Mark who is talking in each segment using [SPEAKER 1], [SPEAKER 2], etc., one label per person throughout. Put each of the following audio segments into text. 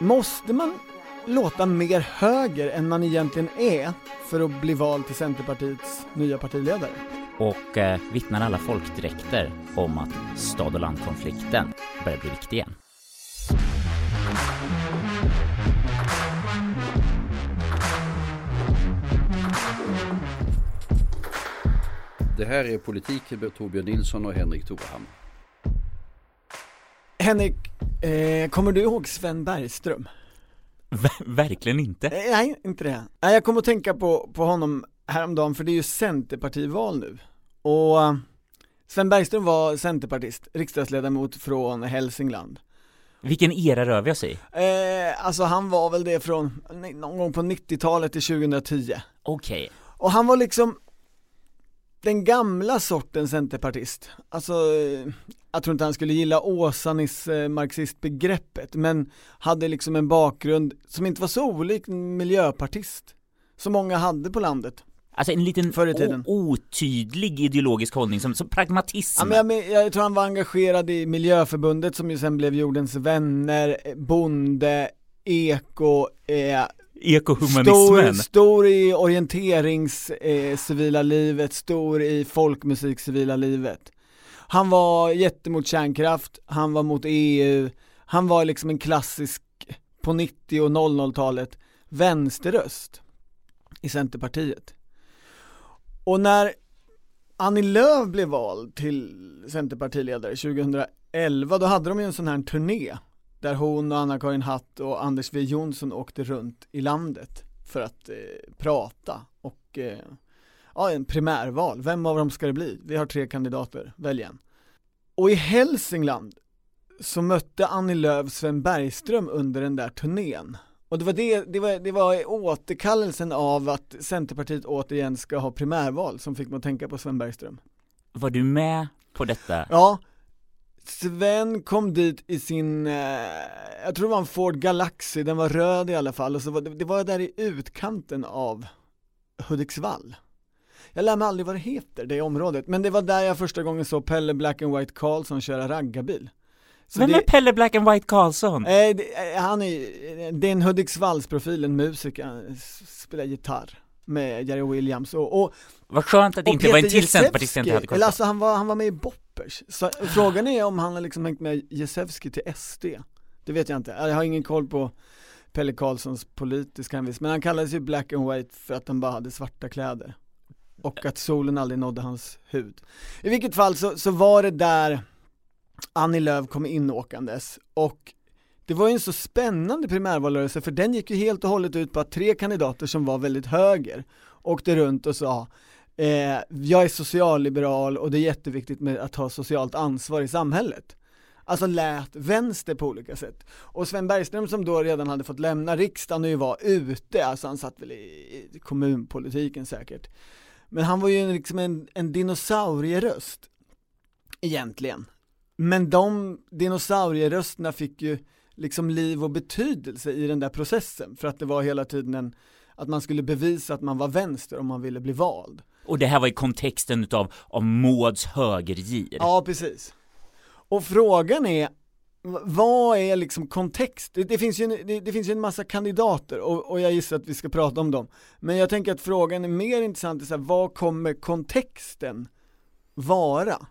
[SPEAKER 1] Måste man låta mer höger än man egentligen är för att bli vald till Centerpartiets nya partiledare?
[SPEAKER 2] Och eh, vittnar alla folkdräkter om att stad och landkonflikten börjar bli viktig igen.
[SPEAKER 3] Det här är Politik med Torbjörn Nilsson och Henrik Torehammar.
[SPEAKER 1] Henrik, eh, kommer du ihåg Sven Bergström?
[SPEAKER 2] Ver verkligen inte.
[SPEAKER 1] Eh, nej, inte det. Nej, jag kommer att tänka på, på honom häromdagen för det är ju Centerpartival nu. Och eh, Sven Bergström var centerpartist, riksdagsledamot från Hälsingland.
[SPEAKER 2] Vilken era rör vi oss i?
[SPEAKER 1] Eh, alltså han var väl det från någon gång på 90-talet till 2010.
[SPEAKER 2] Okej. Okay.
[SPEAKER 1] Och han var liksom den gamla sortens centerpartist. Alltså, eh, jag tror inte han skulle gilla Åsanis eh, marxistbegreppet, men hade liksom en bakgrund som inte var så olik miljöpartist, som många hade på landet.
[SPEAKER 2] Alltså en liten otydlig ideologisk hållning som, som pragmatism.
[SPEAKER 1] Ja, men jag, jag, tror han var engagerad i Miljöförbundet som ju sen blev Jordens vänner, bonde, eko, eh,
[SPEAKER 2] Ekohumanismen.
[SPEAKER 1] Stor, stor i orienterings eh, civila livet, stor i folkmusik civila livet. Han var jättemot kärnkraft, han var mot EU, han var liksom en klassisk, på 90 och 00-talet, vänsterröst i Centerpartiet. Och när Annie Lööf blev vald till Centerpartiledare 2011, då hade de ju en sån här turné där hon och Anna-Karin Hatt och Anders W Jonsson åkte runt i landet för att eh, prata och eh, ja, en primärval, vem av dem ska det bli? Vi har tre kandidater, välj en. Och i Hälsingland så mötte Annie Lööf Sven Bergström under den där turnén. Och det var det, det var, det var återkallelsen av att Centerpartiet återigen ska ha primärval som fick mig att tänka på Sven Bergström.
[SPEAKER 2] Var du med på detta?
[SPEAKER 1] Ja, Sven kom dit i sin, eh, jag tror det var en Ford Galaxy, den var röd i alla fall och så var det, var där i utkanten av Hudiksvall. Jag lär mig aldrig vad det heter, det området, men det var där jag första gången såg Pelle Black and White Karlsson köra raggarbil.
[SPEAKER 2] Så Vem det, är Pelle Black and White Karlsson?
[SPEAKER 1] Eh, det, eh, han är, det är en Hudiksvallsprofil, en musiker, spelar gitarr med Jerry Williams och, och
[SPEAKER 2] Vad skönt att det inte var en till centerpartist jag inte hade
[SPEAKER 1] koll alltså han var, han var med i Boppers, så frågan är om han har liksom hängt med Jezewski till SD Det vet jag inte, jag har ingen koll på Pelle Karlssons politiska hemvist, men han kallades ju Black and White för att han bara hade svarta kläder. Och att solen aldrig nådde hans hud. I vilket fall så, så var det där Annie Lööf kom inåkandes och det var ju en så spännande primärvalrörelse för den gick ju helt och hållet ut på att tre kandidater som var väldigt höger åkte runt och sa eh, jag är socialliberal och det är jätteviktigt med att ha socialt ansvar i samhället. Alltså lät vänster på olika sätt. Och Sven Bergström som då redan hade fått lämna riksdagen och ju var ute, alltså han satt väl i, i kommunpolitiken säkert. Men han var ju liksom en, en dinosaurieröst, egentligen. Men de dinosaurierösterna fick ju liksom liv och betydelse i den där processen för att det var hela tiden en, att man skulle bevisa att man var vänster om man ville bli vald.
[SPEAKER 2] Och det här var i kontexten utav, av Mauds högergir.
[SPEAKER 1] Ja, precis. Och frågan är, vad är liksom kontext? Det, det finns ju en, det, det, finns ju en massa kandidater och, och, jag gissar att vi ska prata om dem. Men jag tänker att frågan är mer intressant, så här, vad kommer kontexten vara?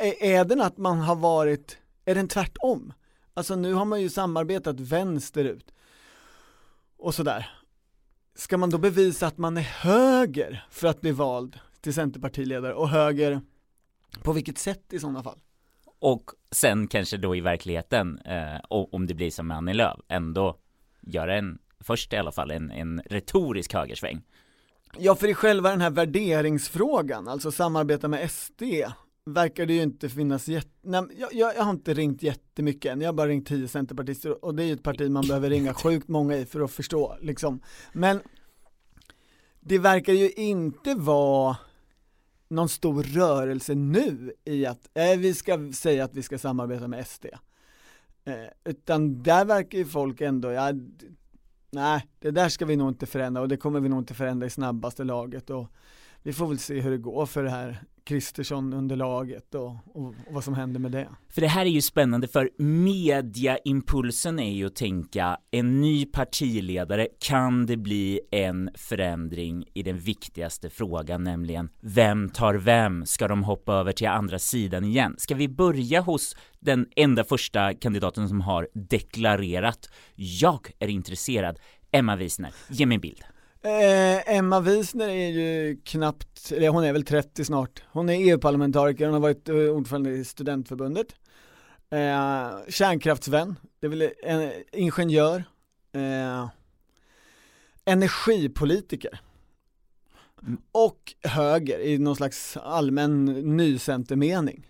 [SPEAKER 1] Är, är den att man har varit, är den tvärtom? Alltså nu har man ju samarbetat vänsterut och sådär. Ska man då bevisa att man är höger för att bli vald till centerpartiledare och höger på vilket sätt i sådana fall?
[SPEAKER 2] Och sen kanske då i verkligheten, eh, om det blir som med Annie Lööf, ändå göra en, först i alla fall, en, en retorisk högersväng.
[SPEAKER 1] Ja, för i själva den här värderingsfrågan, alltså samarbeta med SD, verkar det ju inte finnas jätte, nej, jag, jag, jag, har inte ringt jättemycket än, jag har bara ringt tio centerpartister och det är ju ett parti man behöver ringa sjukt många i för att förstå liksom. Men det verkar ju inte vara någon stor rörelse nu i att, eh, vi ska säga att vi ska samarbeta med SD. Eh, utan där verkar ju folk ändå, ja, nej, det där ska vi nog inte förändra och det kommer vi nog inte förändra i snabbaste laget och vi får väl se hur det går för det här Kristersson-underlaget och, och, och vad som händer med det.
[SPEAKER 2] För det här är ju spännande för mediaimpulsen är ju att tänka en ny partiledare, kan det bli en förändring i den viktigaste frågan, nämligen vem tar vem? Ska de hoppa över till andra sidan igen? Ska vi börja hos den enda första kandidaten som har deklarerat jag är intresserad, Emma Wiesner. Ge mig en bild.
[SPEAKER 1] Eh, Emma Wiesner är ju knappt, eller hon är väl 30 snart. Hon är EU-parlamentariker, hon har varit eh, ordförande i studentförbundet. Eh, kärnkraftsvän, det är väl en ingenjör. Eh, energipolitiker.
[SPEAKER 2] Mm.
[SPEAKER 1] Och höger i någon slags allmän nycentermening.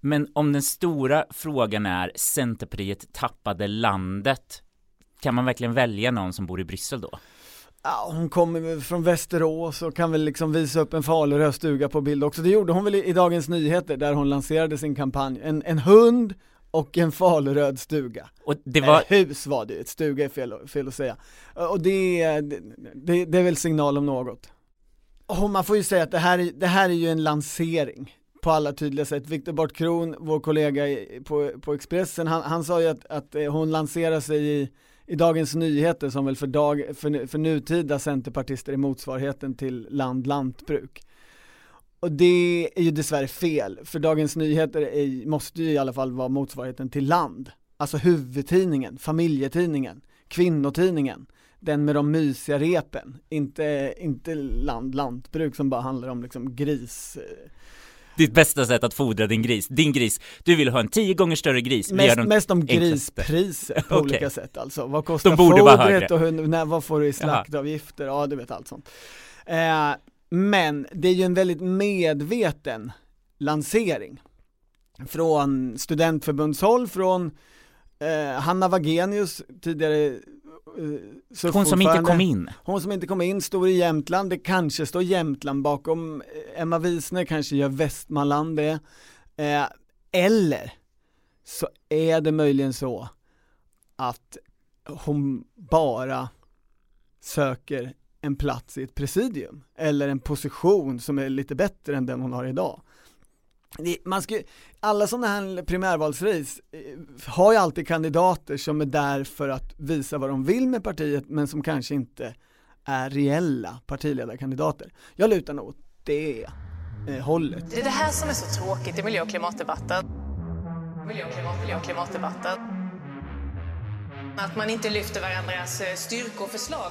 [SPEAKER 2] Men om den stora frågan är Centerpartiet tappade landet, kan man verkligen välja någon som bor i Bryssel då?
[SPEAKER 1] Ja, hon kommer från Västerås och kan väl liksom visa upp en faluröd stuga på bild också. Det gjorde hon väl i, Dagens Nyheter där hon lanserade sin kampanj. En, en hund och en faluröd stuga.
[SPEAKER 2] Och det var...
[SPEAKER 1] Eller hus var det ett stuga är fel, fel att säga. Och det, det, det är väl signal om något. Och man får ju säga att det här, är, det här är ju en lansering på alla tydliga sätt. Viktor Bartkron, vår kollega på, på Expressen, han, han sa ju att, att hon lanserar sig i i Dagens Nyheter som väl för, dag, för, för nutida centerpartister är motsvarigheten till Land Lantbruk. Och det är ju dessvärre fel, för Dagens Nyheter är, måste ju i alla fall vara motsvarigheten till Land. Alltså huvudtidningen, familjetidningen, kvinnotidningen, den med de mysiga repen, inte, inte Land Lantbruk som bara handlar om liksom gris eh,
[SPEAKER 2] ditt bästa sätt att fodra din gris. Din gris, du vill ha en tio gånger större gris.
[SPEAKER 1] Mest, mest om grispriser på okay. olika sätt alltså. Vad kostar
[SPEAKER 2] De
[SPEAKER 1] fodret och hur, när, vad får du i slaktavgifter? Ja, du vet allt sånt. Eh, men det är ju en väldigt medveten lansering från studentförbundshåll, från eh, Hanna Wagenius, tidigare
[SPEAKER 2] hon som inte kom in.
[SPEAKER 1] Hon som inte kom in, står i Jämtland, det kanske står Jämtland bakom Emma Wiesner, kanske gör Västmanland det. Eh, eller så är det möjligen så att hon bara söker en plats i ett presidium eller en position som är lite bättre än den hon har idag man ska, alla sådana här primärvalsrace eh, har ju alltid kandidater som är där för att visa vad de vill med partiet men som kanske inte är reella partiledarkandidater. Jag lutar nog åt det eh, hållet.
[SPEAKER 4] Det är det här som är så tråkigt i miljö och klimatdebatten. Miljö och, klimat, miljö och klimatdebatten. Att man inte lyfter varandras eh, styrkor och förslag.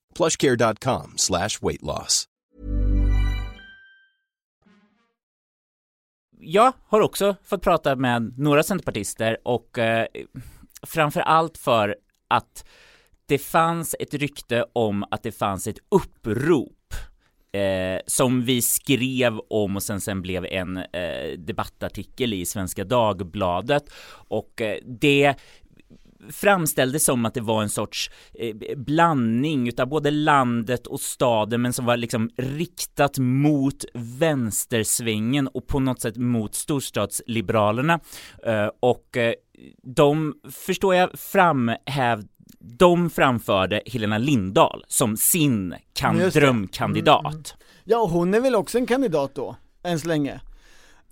[SPEAKER 5] plushcare.com slash weight loss.
[SPEAKER 2] Jag har också fått prata med några centerpartister och eh, framför allt för att det fanns ett rykte om att det fanns ett upprop Eh, som vi skrev om och sen, sen blev en eh, debattartikel i Svenska Dagbladet och eh, det framställdes som att det var en sorts eh, blandning utav både landet och staden men som var liksom riktat mot vänstersvängen och på något sätt mot storstadsliberalerna eh, och eh, de förstår jag framhäv de framförde Helena Lindahl som sin kan drömkandidat. Mm, mm.
[SPEAKER 1] Ja, hon är väl också en kandidat då, än så länge.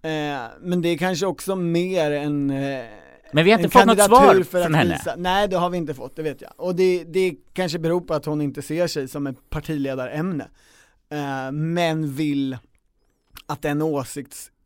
[SPEAKER 1] Eh, men det är kanske också mer en
[SPEAKER 2] men vi har inte fått något svar från henne.
[SPEAKER 1] Visa, nej det har vi inte fått, det vet jag. Och det, det kanske beror på att hon inte ser sig som ett partiledarämne. Uh, men vill att den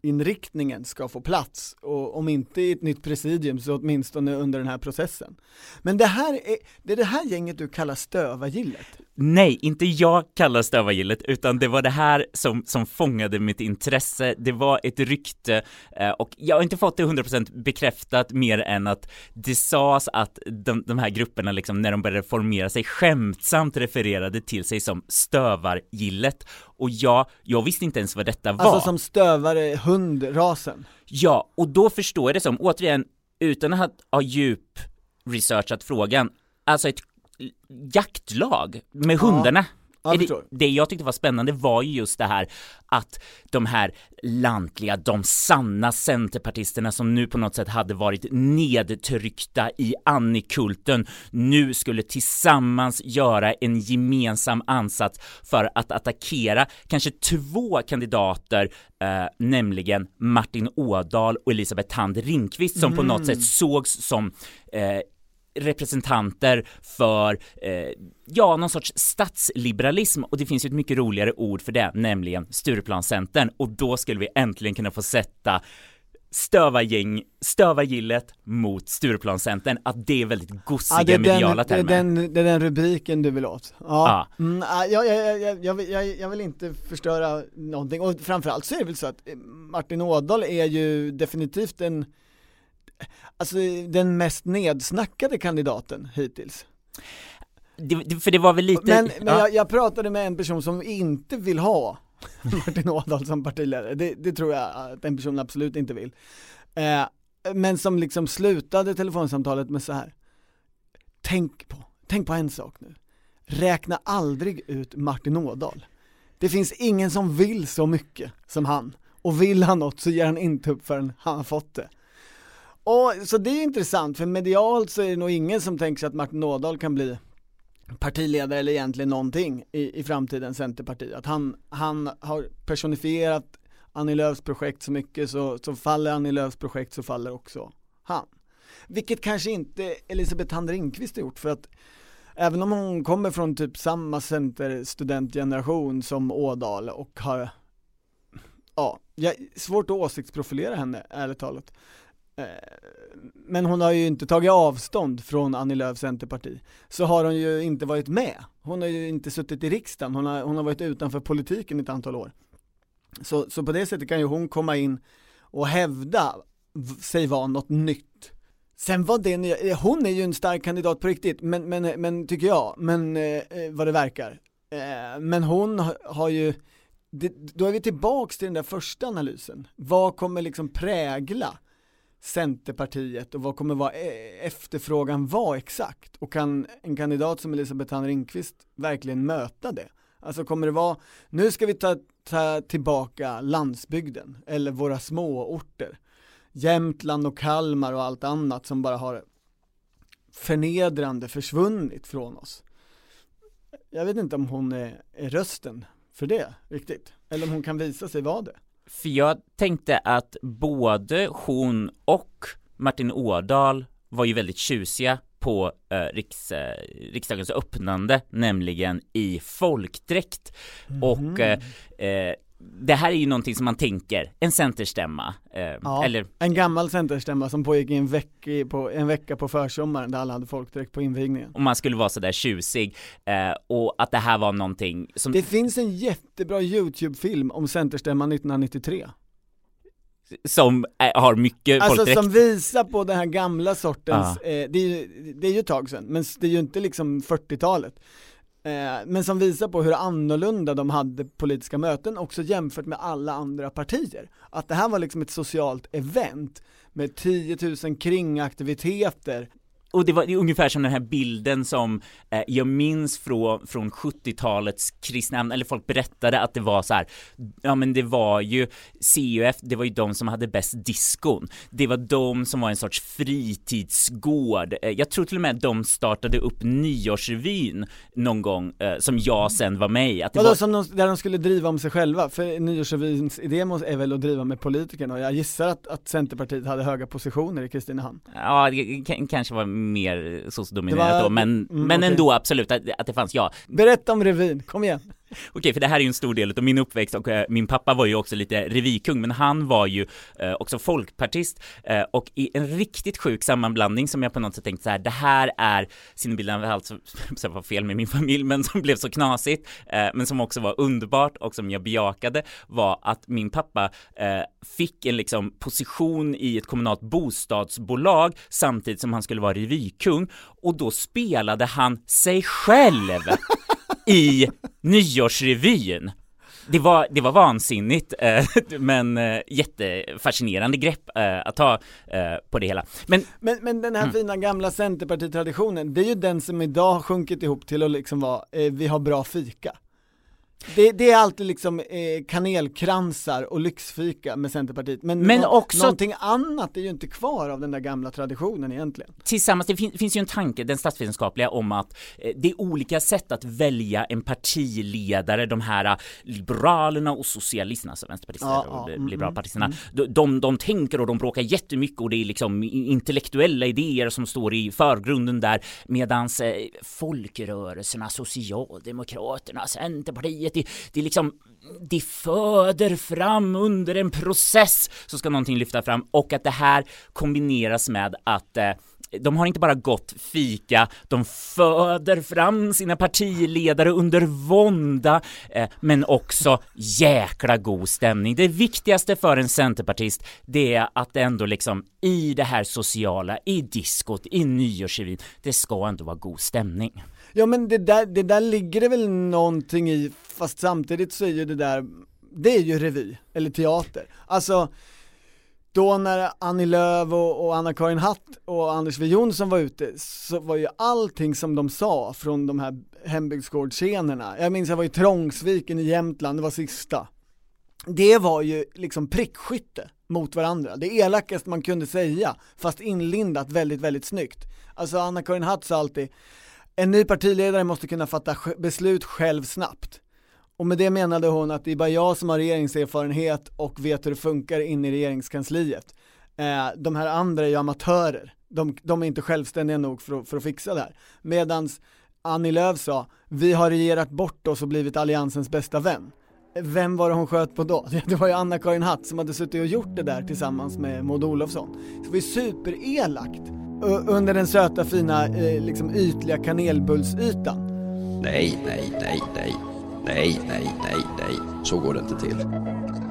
[SPEAKER 1] inriktningen ska få plats, och om inte i ett nytt presidium så åtminstone under den här processen. Men det här är, det är det här gänget du kallar stövargillet?
[SPEAKER 2] Nej, inte jag kallar stövargillet, utan det var det här som, som fångade mitt intresse. Det var ett rykte eh, och jag har inte fått det 100% bekräftat mer än att det sades att de, de här grupperna liksom när de började formera sig skämtsamt refererade till sig som stövargillet och jag, jag visste inte ens vad detta var.
[SPEAKER 1] Alltså som stövare, hundrasen.
[SPEAKER 2] Ja, och då förstår jag det som, återigen, utan att ha djup researchat frågan, alltså ett jaktlag med hundarna.
[SPEAKER 1] Ja,
[SPEAKER 2] det, det jag tyckte var spännande var ju just det här att de här lantliga, de sanna centerpartisterna som nu på något sätt hade varit nedtryckta i Annikulten nu skulle tillsammans göra en gemensam ansats för att attackera kanske två kandidater, eh, nämligen Martin Ådahl och Elisabeth Thand Ringqvist som på något sätt sågs som eh, representanter för, eh, ja, någon sorts statsliberalism och det finns ju ett mycket roligare ord för det, nämligen Stureplanscentern och då skulle vi äntligen kunna få sätta stövargäng, stövargillet mot Stureplanscentern, att det är väldigt gossiga
[SPEAKER 1] Ja,
[SPEAKER 2] mediala
[SPEAKER 1] den, det, är
[SPEAKER 2] termer.
[SPEAKER 1] den, det är den rubriken du vill åt. Ja.
[SPEAKER 2] Ja.
[SPEAKER 1] Mm, ja, jag, jag, jag, jag, vill- jag, vill inte förstöra någonting, och framförallt så är det väl så att eh, Martin Ådahl är ju definitivt den, alltså den mest nedsnackade kandidaten hittills.
[SPEAKER 2] Det, det, för det var väl lite...
[SPEAKER 1] Men, men
[SPEAKER 2] ja.
[SPEAKER 1] jag, jag pratade med en person som inte vill ha Martin Ådahl som partiledare, det, det tror jag att den personen absolut inte vill. Eh, men som liksom slutade telefonsamtalet med så här. Tänk på, tänk på en sak nu. Räkna aldrig ut Martin Ådahl. Det finns ingen som vill så mycket som han. Och vill han något så ger han inte upp förrän han har fått det. Och, så det är intressant, för medialt så är det nog ingen som tänker sig att Martin Ådahl kan bli partiledare eller egentligen någonting i, i framtiden Centerpartiet. Att han, han har personifierat Annie Lööfs projekt så mycket så, så faller Annie Lööfs projekt så faller också han. Vilket kanske inte Elisabeth Hand Ringqvist har gjort för att även om hon kommer från typ samma centerstudentgeneration som Ådal och har ja, jag, svårt att åsiktsprofilera henne ärligt talat. Eh, men hon har ju inte tagit avstånd från Annie Lööfs Centerparti. Så har hon ju inte varit med. Hon har ju inte suttit i riksdagen, hon har, hon har varit utanför politiken i ett antal år. Så, så på det sättet kan ju hon komma in och hävda sig vara något nytt. Sen var det nya, eh, hon är ju en stark kandidat på riktigt, men, men, men tycker jag, men eh, eh vad det verkar. Eh, men hon har, har ju, det, då är vi tillbaks till den där första analysen. Vad kommer liksom prägla Centerpartiet och vad kommer vara eh, efterfrågan vara exakt? Och kan en kandidat som Elisabeth Thand Ringqvist verkligen möta det? Alltså kommer det vara, nu ska vi ta, ta tillbaka landsbygden eller våra småorter. Jämtland och Kalmar och allt annat som bara har förnedrande försvunnit från oss. Jag vet inte om hon är, är rösten för det riktigt, eller om hon kan visa sig vara det.
[SPEAKER 2] För jag tänkte att både hon och Martin Ådahl var ju väldigt tjusiga på eh, riks, eh, riksdagens öppnande, nämligen i folkdräkt. Och eh, eh, det här är ju någonting som man tänker, en centerstämma, eh,
[SPEAKER 1] Ja,
[SPEAKER 2] eller
[SPEAKER 1] en gammal centerstämma som pågick i en, veck, på, en vecka på försommaren där alla hade folkdräkt på invigningen.
[SPEAKER 2] om man skulle vara sådär tjusig, eh, och att det här var någonting som
[SPEAKER 1] Det finns en jättebra YouTube-film om centerstämman 1993.
[SPEAKER 2] som eh, har mycket
[SPEAKER 1] Alltså
[SPEAKER 2] folkdräkt.
[SPEAKER 1] som visar på den här gamla sortens, eh, det, är ju, det är ju ett tag sedan, men det är ju inte liksom 40-talet. Eh, men som visar på hur annorlunda de hade politiska möten också jämfört med alla andra partier. Att det här var liksom ett socialt event med 10 000 kringaktiviteter.
[SPEAKER 2] Och det var det är ungefär som den här bilden som eh, jag minns från, från 70-talets kristna, eller folk berättade att det var så här, ja men det var ju CUF, det var ju de som hade bäst diskon. Det var de som var en sorts fritidsgård. Eh, jag tror till och med de startade upp nyårsrevyn någon gång, eh, som jag sen var med i. Att det
[SPEAKER 1] Vadå
[SPEAKER 2] var,
[SPEAKER 1] som de, där de skulle driva om sig själva? För nyårsrevyns idé är väl att driva med politikerna och jag gissar att, att Centerpartiet hade höga positioner i Kristinehamn.
[SPEAKER 2] ja, det kanske var mer
[SPEAKER 1] var-
[SPEAKER 2] då, men,
[SPEAKER 1] mm,
[SPEAKER 2] men ändå absolut att, att det fanns, ja.
[SPEAKER 1] Berätta om revyn, kom igen.
[SPEAKER 2] Okej, för det här är ju en stor del av min uppväxt och eh, min pappa var ju också lite revykung, men han var ju eh, också folkpartist eh, och i en riktigt sjuk sammanblandning som jag på något sätt tänkte så här, det här är sinnebilden av allt som, som var fel med min familj, men som blev så knasigt, eh, men som också var underbart och som jag bejakade, var att min pappa eh, fick en liksom position i ett kommunalt bostadsbolag samtidigt som han skulle vara revykung och då spelade han sig själv. i nyårsrevyn. det var, det var vansinnigt, eh, men eh, jättefascinerande grepp eh, att ta på det hela. Men,
[SPEAKER 1] Men, men den här
[SPEAKER 2] Mm.
[SPEAKER 1] fina gamla centerpartitraditionen, det är ju den som idag har sjunkit ihop till att liksom vara, vi har bra fika. Det, det är alltid liksom eh, kanelkransar och lyxfika med Centerpartiet, men,
[SPEAKER 2] Men
[SPEAKER 1] nå-
[SPEAKER 2] också-
[SPEAKER 1] någonting annat är ju inte kvar av den där gamla traditionen egentligen.
[SPEAKER 2] tillsammans, det fin finns ju en tanke, den statsvetenskapliga, om att eh, det är olika sätt att välja en partiledare, de här eh, liberalerna och socialisterna, alltså vänsterpartisterna
[SPEAKER 1] Ja,
[SPEAKER 2] och
[SPEAKER 1] ja,
[SPEAKER 2] li-
[SPEAKER 1] mm,
[SPEAKER 2] liberalpartisterna, de, de, de tänker och de bråkar jättemycket och det är liksom intellektuella idéer som står i förgrunden där, medans eh, folkrörelserna, Socialdemokraterna, Centerpartiet, det, det är liksom det föder fram under en process så ska någonting lyfta fram och att det här kombineras med att eh, de har inte bara gått fika, de föder fram sina partiledare under vånda, eh, men också jäkla god stämning. Det viktigaste för en centerpartist, det är att ändå liksom i det här sociala, i diskot, i nyårsrevyn, det ska ändå vara god stämning.
[SPEAKER 1] Ja men det där, det där ligger det väl någonting i, fast samtidigt så är ju det där, det är ju revy, eller teater. Alltså, då när Annie Lööf och, och Anna-Karin Hatt och Anders W Jonsson var ute så var ju allting som de sa från de här hembygdsgårdsscenerna, jag minns jag var i Trångsviken i Jämtland, det var sista. Det var ju liksom prickskytte mot varandra, det elakaste man kunde säga, fast inlindat väldigt, väldigt snyggt. Alltså Anna-Karin Hatt sa alltid, en ny partiledare måste kunna fatta beslut själv snabbt. Och med det menade hon att det är bara jag som har regeringserfarenhet och vet hur det funkar inne i regeringskansliet. Eh, de här andra är ju amatörer, de, de är inte självständiga nog för att, för att fixa det här. Medans Annie Lööf sa, vi har regerat bort oss och blivit alliansens bästa vän. Vem var det hon sköt på då? Det var ju Anna-Karin Hatt som hade suttit och gjort det där tillsammans med Maud Olofsson. Så det var ju superelakt under den söta fina, eh, liksom ytliga kanelbullsytan.
[SPEAKER 3] Nej, nej, nej, nej. Nej, nej, nej, nej. Så går det inte till.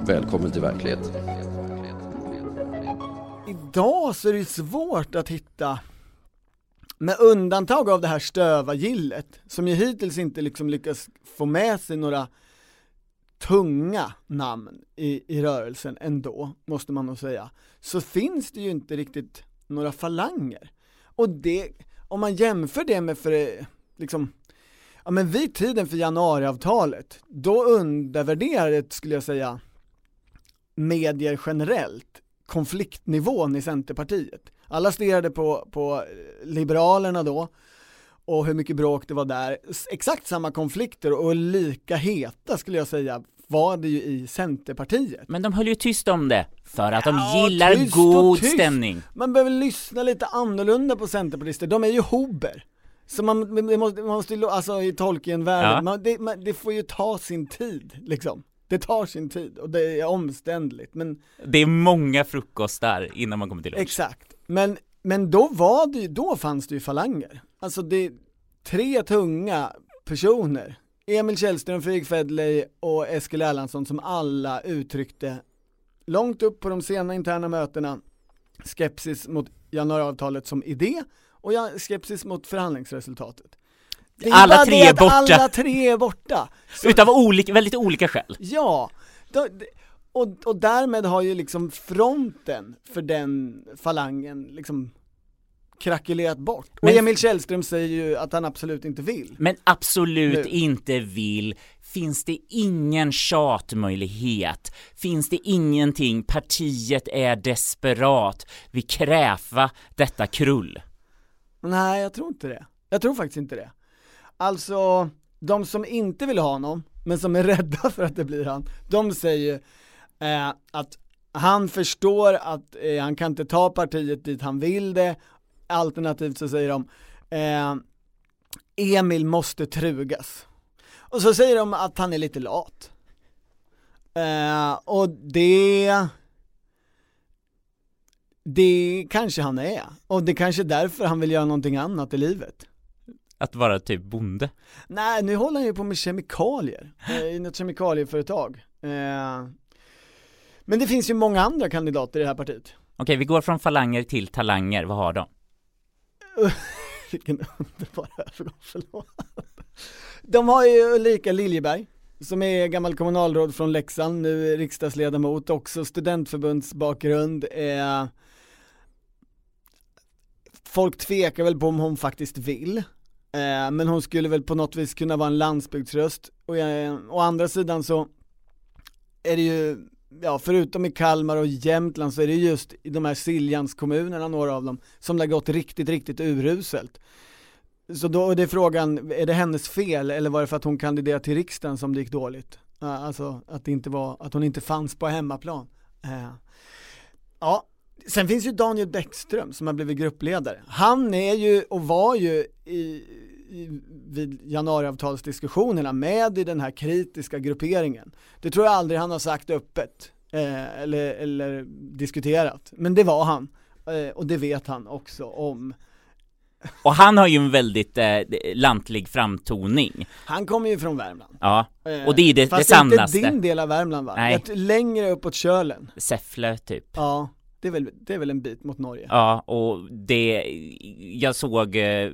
[SPEAKER 3] Välkommen till verkligheten.
[SPEAKER 1] Idag så är det svårt att hitta, med undantag av det här stöva gillet, som ju hittills inte liksom lyckas få med sig några tunga namn i, i rörelsen ändå, måste man nog säga, så finns det ju inte riktigt några falanger. Och det, om man jämför det med för, liksom, ja men vid tiden för januariavtalet, då undervärderade, skulle jag säga, medier generellt konfliktnivån i Centerpartiet. Alla stirrade på, på Liberalerna då och hur mycket bråk det var där. Exakt samma konflikter och lika heta skulle jag säga var det ju i Centerpartiet.
[SPEAKER 2] Men de höll ju tyst om det, för att de
[SPEAKER 1] Ja,
[SPEAKER 2] gillar
[SPEAKER 1] tyst
[SPEAKER 2] god
[SPEAKER 1] tyst.
[SPEAKER 2] stämning.
[SPEAKER 1] Man behöver lyssna lite annorlunda på centerpartister, de är ju hober. Så man, det måste, man måste alltså i Tolkien-världen,
[SPEAKER 2] Ja.
[SPEAKER 1] man, det, man, det får ju ta sin tid liksom. Det tar sin tid och det är omständligt, men
[SPEAKER 2] Det är många frukostar innan man kommer till lunch.
[SPEAKER 1] Exakt, men, men då var det ju, då fanns det ju falanger. Alltså det, tre tunga personer, Emil Källström, Fredrik Federley och Eskil Erlandsson som alla uttryckte långt upp på de sena interna mötena skepsis mot januariavtalet som idé och skepsis mot förhandlingsresultatet.
[SPEAKER 2] Alla tre är borta.
[SPEAKER 1] Alla tre är borta. Så-
[SPEAKER 2] Utav olika, väldigt olika skäl.
[SPEAKER 1] Ja, då, och, och därmed har ju liksom fronten för den falangen liksom krackelerat bort. Och
[SPEAKER 2] Men-
[SPEAKER 1] Emil Källström säger ju att han absolut inte vill.
[SPEAKER 2] Men absolut
[SPEAKER 1] Nu.
[SPEAKER 2] inte vill. Finns det ingen tjatmöjlighet? Finns det ingenting? Partiet är desperat. Vi kräva detta krull.
[SPEAKER 1] Nej, jag tror inte det. Jag tror faktiskt inte det. Alltså, de som inte vill ha honom, men som är rädda för att det blir han, de säger eh, att han förstår att eh, han kan inte ta partiet dit han vill det, alternativt så säger de eh, Emil måste trugas. Och så säger de att han är lite lat. Eh, och det det kanske han är, och det kanske är därför han vill göra någonting annat i livet.
[SPEAKER 2] Att vara typ bonde.
[SPEAKER 1] Nej, nu håller han ju på med kemikalier, eh, i något kemikalieföretag. Eh, men det finns ju många andra kandidater i det här partiet.
[SPEAKER 2] Okej, vi går från falanger till talanger. Vad har de?
[SPEAKER 1] Vilken underbar övergång, förlåt. De har ju Ulrika Liljeberg, som är gammal kommunalråd från Leksand, nu är riksdagsledamot, också studentförbundsbakgrund. Eh, folk tvekar väl på om hon faktiskt vill, eh, men hon skulle väl på något vis kunna vara en landsbygdsröst. Och eh, å andra sidan så är det ju, ja förutom i Kalmar och Jämtland så är det just i de här Siljanskommunerna, några av dem, som det har gått riktigt, riktigt uruselt. Så då är det frågan, är det hennes fel eller var det för att hon kandiderade till riksdagen som det gick dåligt? Alltså att det inte var, att hon inte fanns på hemmaplan. Eh, ja, sen finns ju Daniel Bäckström som har blivit gruppledare. Han är ju och var ju i, i, vid januariavtalsdiskussionerna med i den här kritiska grupperingen. Det tror jag aldrig han har sagt öppet eh, eller, eller diskuterat, men det var han. Eh, och det vet han också om.
[SPEAKER 2] Och han har ju en väldigt eh, lantlig framtoning.
[SPEAKER 1] Han kommer ju från Värmland.
[SPEAKER 2] Ja, och det är det, det
[SPEAKER 1] Fast
[SPEAKER 2] sannaste.
[SPEAKER 1] inte din del av Värmland va?
[SPEAKER 2] Nej.
[SPEAKER 1] Längre uppåt Kölen.
[SPEAKER 2] Säffle typ.
[SPEAKER 1] Ja, det är väl, det är väl en bit mot Norge.
[SPEAKER 2] Ja, och det, jag såg eh,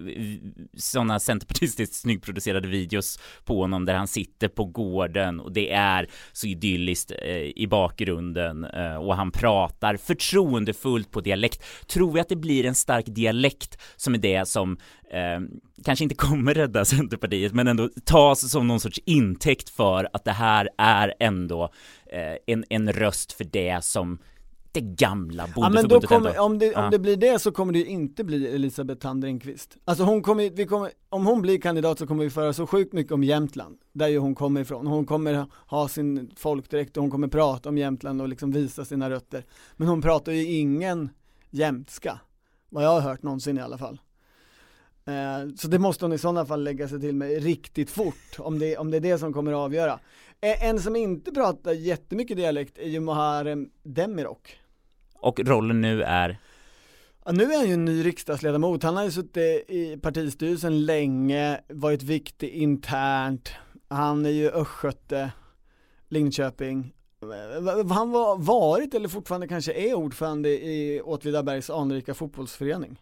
[SPEAKER 2] sådana centerpartistiskt snyggproducerade videos på honom där han sitter på gården och det är så idylliskt eh, i bakgrunden eh, och han pratar förtroendefullt på dialekt. Tror vi att det blir en stark dialekt som är det som eh, kanske inte kommer rädda Centerpartiet men ändå tas som någon sorts intäkt för att det här är ändå eh, en, en röst för det som det gamla
[SPEAKER 1] Ja
[SPEAKER 2] bondeförbundet
[SPEAKER 1] kommer,
[SPEAKER 2] ändå.
[SPEAKER 1] om det, om
[SPEAKER 2] Ja.
[SPEAKER 1] det blir det så kommer det inte bli Elisabeth Thand Ringqvist. Alltså hon kommer, vi kommer, om hon blir kandidat så kommer vi föra så sjukt mycket om Jämtland, där ju hon kommer ifrån. Hon kommer ha sin folkdräkt och hon kommer prata om Jämtland och liksom visa sina rötter. Men hon pratar ju ingen jämtska, vad jag har hört någonsin i alla fall. Eh, Så det måste hon i sådana fall lägga sig till med riktigt fort, om det, om det är det som kommer att avgöra. Eh, En som inte pratar jättemycket dialekt är ju Muharrem Demirok.
[SPEAKER 2] Och rollen nu är
[SPEAKER 1] Ja, nu är han ju en ny riksdagsledamot, han har ju suttit i partistyrelsen länge, varit viktig internt, han är ju östgöte, Linköping. Han var varit eller fortfarande kanske är ordförande i Åtvidabergs anrika fotbollsförening.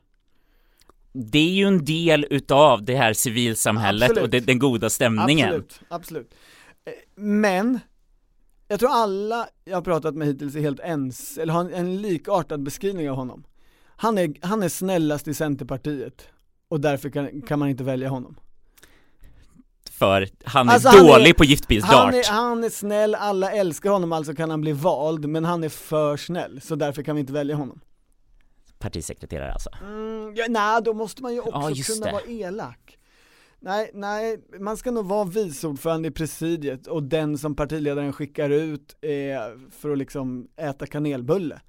[SPEAKER 2] Det är ju en del utav det här civilsamhället
[SPEAKER 1] Absolut.
[SPEAKER 2] och det, den goda stämningen.
[SPEAKER 1] Absolut, absolut. Eh, Men, jag tror alla jag har pratat med hittills är helt ens, eller har en, en likartad beskrivning av honom. Han är, han är snällast i Centerpartiet och därför kan, kan man inte välja honom.
[SPEAKER 2] För han är
[SPEAKER 1] Alltså, han
[SPEAKER 2] dålig
[SPEAKER 1] är-
[SPEAKER 2] på giftbilsdart.
[SPEAKER 1] Han är, han är snäll, alla älskar honom, alltså kan han bli vald, men han är för snäll, så därför kan vi inte välja honom.
[SPEAKER 2] Partisekreterare alltså.
[SPEAKER 1] Mm, ja, nej, då måste man ju också
[SPEAKER 2] Ja,
[SPEAKER 1] kunna
[SPEAKER 2] det.
[SPEAKER 1] vara elak. Nej, nej, man ska nog vara vice ordförande i presidiet och den som partiledaren skickar ut är för att liksom äta kanelbulle.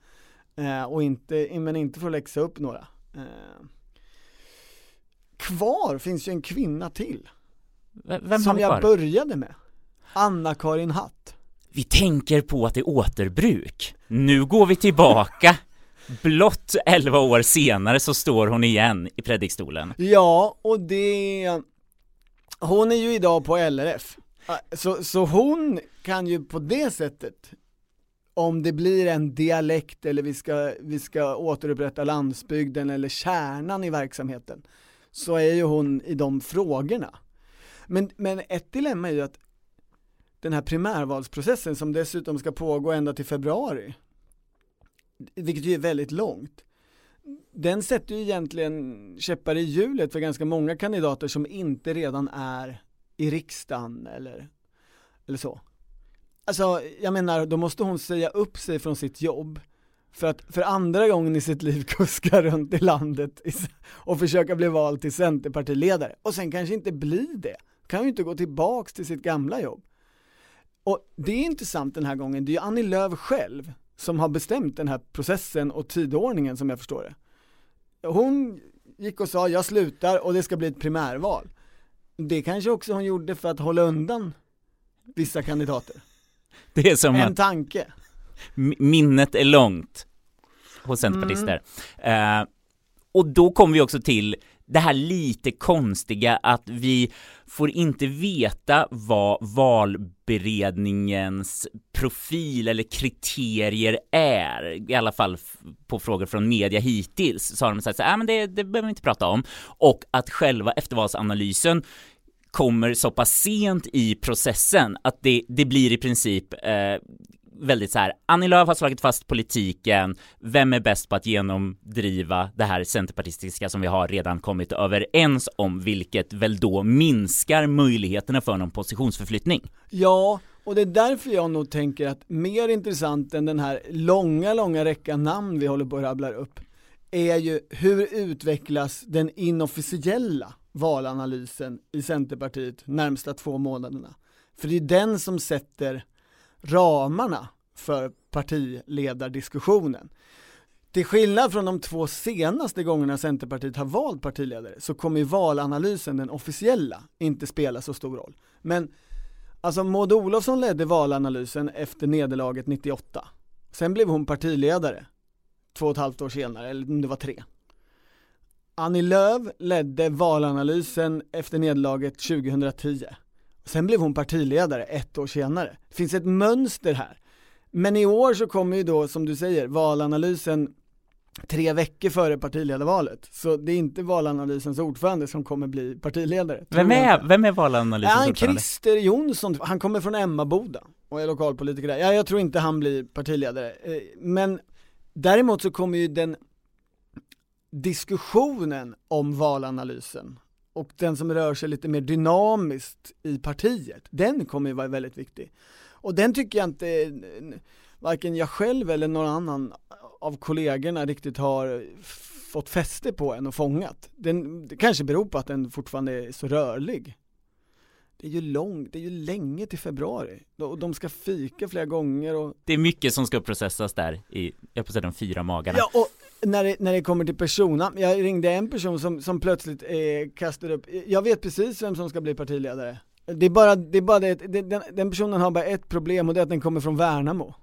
[SPEAKER 1] Eh, och inte, men inte för att läxa upp några. Eh. Kvar finns ju en kvinna till,
[SPEAKER 2] V- Vem
[SPEAKER 1] som jag började med. Anna-Karin Hatt.
[SPEAKER 2] Vi tänker på att det är återbruk. Nu går vi tillbaka. Blott 11 år senare så står hon igen i predikstolen.
[SPEAKER 1] Ja, och det, hon är ju idag på LRF. Ah, så, så hon kan ju på det sättet, om det blir en dialekt eller vi ska, vi ska återupprätta landsbygden eller kärnan i verksamheten, så är ju hon i de frågorna. Men, men ett dilemma är ju att den här primärvalsprocessen som dessutom ska pågå ända till februari, vilket ju är väldigt långt, den sätter ju egentligen käppar i hjulet för ganska många kandidater som inte redan är i riksdagen eller, eller så. Alltså, jag menar, då måste hon säga upp sig från sitt jobb för att för andra gången i sitt liv kuska runt i landet och försöka bli vald till centerpartiledare och sen kanske inte bli det. Kan ju inte gå tillbaks till sitt gamla jobb. Och det är intressant den här gången, det är ju Annie Lööf själv som har bestämt den här processen och tidordningen som jag förstår det. Hon gick och sa jag slutar och det ska bli ett primärval. Det kanske också hon gjorde för att hålla undan vissa kandidater.
[SPEAKER 2] Det är som
[SPEAKER 1] En
[SPEAKER 2] att
[SPEAKER 1] tanke.
[SPEAKER 2] minnet är långt hos centerpartister. Eh, och då kommer vi också till det här lite konstiga att vi får inte veta vad valberedningens profil eller kriterier är, i alla fall på frågor från media hittills, så har de sagt så här, "Ah, men det, det behöver vi inte prata om, och att själva eftervalsanalysen kommer så pass sent i processen att det, det blir i princip eh, väldigt så här, Annie Lööf har slagit fast politiken, vem är bäst på att genomdriva det här centerpartistiska som vi har redan kommit överens om, vilket väl då minskar möjligheterna för någon positionsförflyttning.
[SPEAKER 1] Ja, och det är därför jag nog tänker att mer intressant än den här långa, långa räckan namn vi håller på att rabbla upp, är ju hur utvecklas den inofficiella valanalysen i Centerpartiet närmsta två månaderna? För det är den som sätter ramarna för partiledardiskussionen. Till skillnad från de två senaste gångerna Centerpartiet har valt partiledare så kommer valanalysen, den officiella, inte spela så stor roll. Men alltså Maud Olofsson ledde valanalysen efter nederlaget 98. Sen blev hon partiledare två och ett halvt år senare, eller om det var tre. Annie Lööf ledde valanalysen efter nederlaget 2010. Sen blev hon partiledare ett år senare. Det finns ett mönster här. Men i år så kommer ju då, som du säger, valanalysen tre veckor före partiledarvalet. Så det är inte valanalysens ordförande som kommer bli partiledare.
[SPEAKER 2] Vem är, vem är valanalysens
[SPEAKER 1] ja,
[SPEAKER 2] ordförande?
[SPEAKER 1] Christer Jonsson, han kommer från Emmaboda och är lokalpolitiker där. Ja, jag tror inte han blir partiledare. Eh, men däremot så kommer ju den diskussionen om valanalysen och den som rör sig lite mer dynamiskt i partiet, den kommer ju vara väldigt viktig. Och den tycker jag inte, varken jag själv eller någon annan av kollegorna riktigt har fått fäste på än och fångat. Den, det kanske beror på att den fortfarande är så rörlig. Det är ju långt, det är ju länge till februari. Och de ska fika flera gånger och
[SPEAKER 2] Det är mycket som ska processas där i, jag på säga de fyra magarna.
[SPEAKER 1] Ja, och när det, när det kommer till persona, jag ringde en person som, som plötsligt eh, kastade upp, jag vet precis vem som ska bli partiledare. Det är bara, det är bara det, det den, den personen har bara ett problem och det är att den kommer från Värnamo.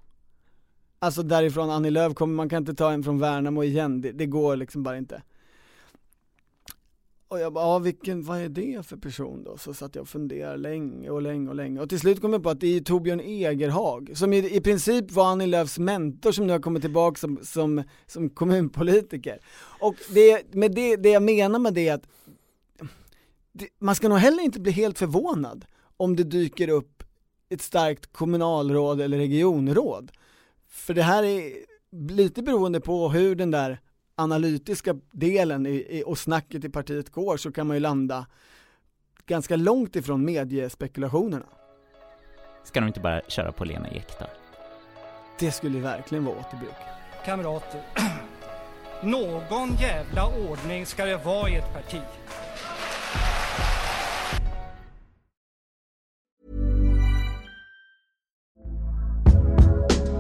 [SPEAKER 1] Alltså därifrån Annie Lööf kommer, man kan inte ta en från Värnamo igen, det, det går liksom bara inte. Och jag bara, ja, vilken, vad är det för person då? Så satt jag och funderade länge och länge och länge och till slut kom jag på att det är Torbjörn Egerhag som i, i princip var Annie Lööfs mentor som nu har kommit tillbaka som, som, som kommunpolitiker. Och det, med det, det jag menar med det är att det, man ska nog heller inte bli helt förvånad om det dyker upp ett starkt kommunalråd eller regionråd. För det här är lite beroende på hur den där analytiska delen i, i, och snacket i partiet går så kan man ju landa ganska långt ifrån mediespekulationerna.
[SPEAKER 2] Ska de inte bara köra på Lena Ek då?
[SPEAKER 1] Det skulle verkligen vara återbruk.
[SPEAKER 6] Kamrater, någon jävla ordning ska det vara i ett parti.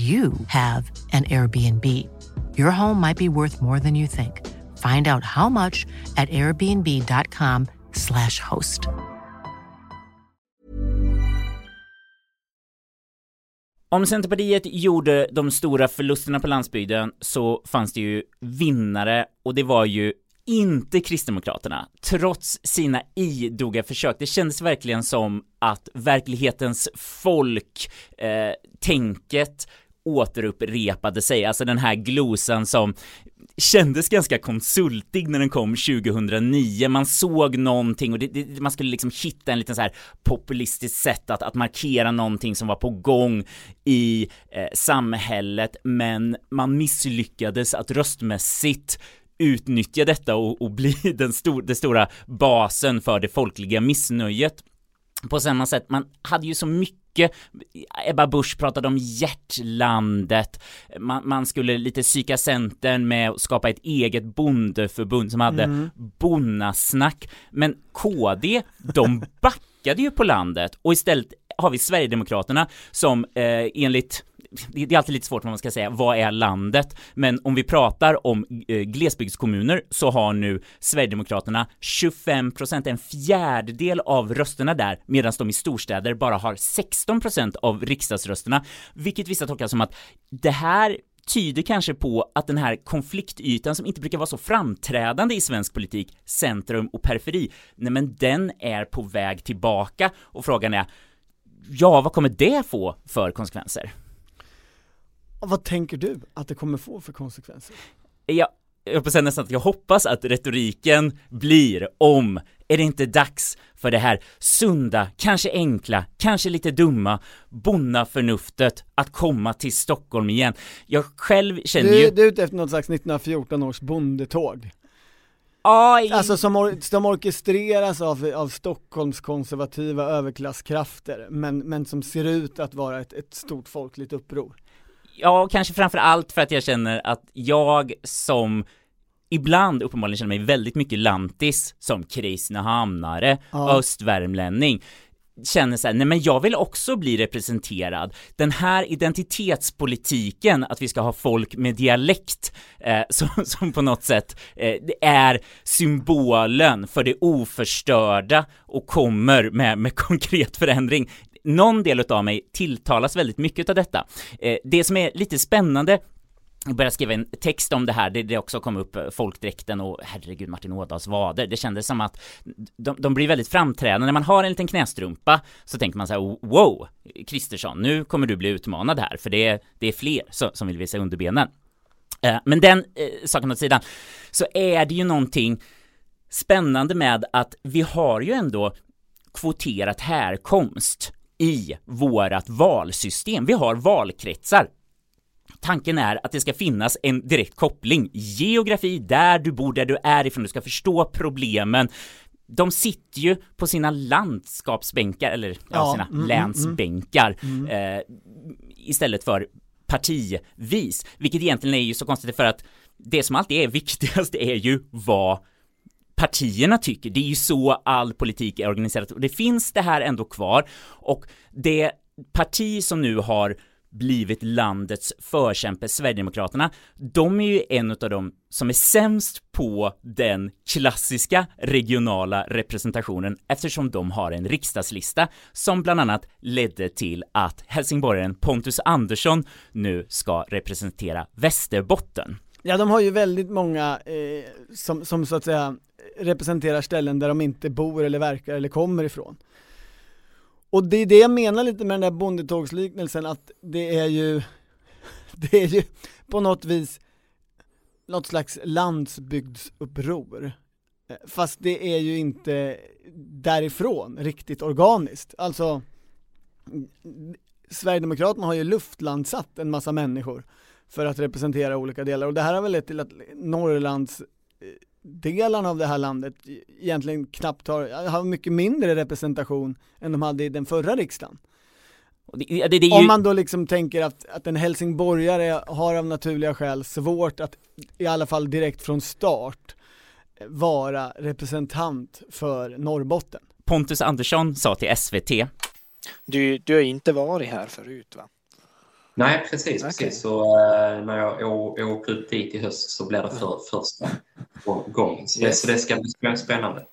[SPEAKER 7] you have an Airbnb. Your home might be worth more than you think. Find out how much at airbnb.com/slash host.
[SPEAKER 2] Om Centerpartiet gjorde de stora förlusterna på landsbygden så fanns det ju vinnare och det var ju inte Kristdemokraterna, trots sina idoga försök. Det kändes verkligen som att verklighetens folk, eh, tänket återupprepade sig, alltså den här glosan som kändes ganska konsultig när den kom 2009. Man såg någonting och det, det, man skulle liksom hitta en liten så här populistiskt sätt att, att markera någonting som var på gång i eh, samhället, men man misslyckades att röstmässigt utnyttja detta och, och bli den, stor, den stora basen för det folkliga missnöjet på samma sätt, man hade ju så mycket Ebba Busch pratade om hjärtlandet, man, man skulle lite psyka centern med att skapa ett eget bondeförbund som hade mm. bonnasnack, men KD, de backade ju på landet. Och istället har vi Sverigedemokraterna som eh, enligt det är alltid lite svårt vad man ska säga, vad är landet? Men om vi pratar om eh, glesbygdskommuner så har nu Sverigedemokraterna 25 procent, en fjärdedel av rösterna där, medan de i storstäder bara har 16 procent av riksdagsrösterna, vilket vissa tolkar som att det här tyder kanske på att den här konfliktytan som inte brukar vara så framträdande i svensk politik, centrum och periferi, nej men den är på väg tillbaka och frågan är, ja, vad kommer det få för konsekvenser?
[SPEAKER 1] Vad tänker du att det kommer få för konsekvenser?
[SPEAKER 2] Jag, jag säga nästan att jag hoppas att retoriken blir om är det inte dags för det här sunda, kanske enkla, kanske lite dumma bonnaförnuftet att komma till Stockholm igen? Jag själv känner
[SPEAKER 1] du,
[SPEAKER 2] ju...
[SPEAKER 1] Du är ute efter något slags 1914 års bondetåg?
[SPEAKER 2] I...
[SPEAKER 1] Alltså som, or som orkestreras av, av Stockholms konservativa överklasskrafter, men, men som ser ut att vara ett, ett stort folkligt uppror.
[SPEAKER 2] Ja, kanske framför allt för att jag känner att jag som ibland uppenbarligen känner mig väldigt mycket lantis som Kristinehamnare,
[SPEAKER 1] Ja.
[SPEAKER 2] östvärmlänning känner så här, nej men jag vill också bli representerad. Den här identitetspolitiken, att vi ska ha folk med dialekt, eh, som, som på något sätt eh, är symbolen för det oförstörda och kommer med, med konkret förändring. Någon del av mig tilltalas väldigt mycket av detta. Eh, det som är lite spännande jag började skriva en text om det här, det, det också kom upp eh, folkdräkten och herregud Martin Ådahls vader. Det kändes som att de, de blir väldigt framträdande. När man har en liten knästrumpa så tänker man så här, wow, Kristersson, nu kommer du bli utmanad här, för det, är- det är fler som, som vill visa underbenen. Eh, Men den eh, saken åt sidan, så är det ju någonting spännande med att vi har ju ändå kvoterat härkomst i vårat valsystem. Vi har valkretsar. Tanken är att det ska finnas en direkt koppling. Geografi, där du bor, där du är ifrån, du ska förstå problemen. De sitter ju på sina landskapsbänkar, eller ja,
[SPEAKER 1] Ja,
[SPEAKER 2] sina
[SPEAKER 1] mm, mm,
[SPEAKER 2] länsbänkar, eh, istället för partivis, vilket egentligen är ju så konstigt för att det som alltid är viktigast är ju vad partierna tycker. Det är ju så all politik är organiserad och det finns det här ändå kvar och det parti som nu har blivit landets förkämpe, Sverigedemokraterna, de är ju en av dem som är sämst på den klassiska regionala representationen eftersom de har en riksdagslista som bland annat ledde till att helsingborgaren Pontus Andersson nu ska representera Västerbotten.
[SPEAKER 1] Ja, de har ju väldigt många eh, som, som så att säga representerar ställen där de inte bor eller verkar eller kommer ifrån. Och det är det jag menar lite med den där bondetågsliknelsen, att det är ju, det är ju på något vis något slags landsbygdsuppror. Fast det är ju inte därifrån riktigt organiskt. Alltså, Sverigedemokraterna har ju luftlandsatt en massa människor för att representera olika delar och det här har väl lett till att Norrlands eh, delarna av det här landet egentligen knappt har, har mycket mindre representation än de hade i den förra riksdagen.
[SPEAKER 2] Det, det, det ju...
[SPEAKER 1] Om man då liksom tänker att, att en helsingborgare har av naturliga skäl svårt att, i alla fall direkt från start, vara representant för Norrbotten.
[SPEAKER 2] Pontus Andersson sa till SVT
[SPEAKER 8] Du, du har inte varit här förut va?
[SPEAKER 9] Nej, precis.
[SPEAKER 8] Okej.
[SPEAKER 9] precis. Så eh, när jag åker upp dit i höst så blir det för, första det,
[SPEAKER 8] Yes.
[SPEAKER 9] så det ska bli spännande.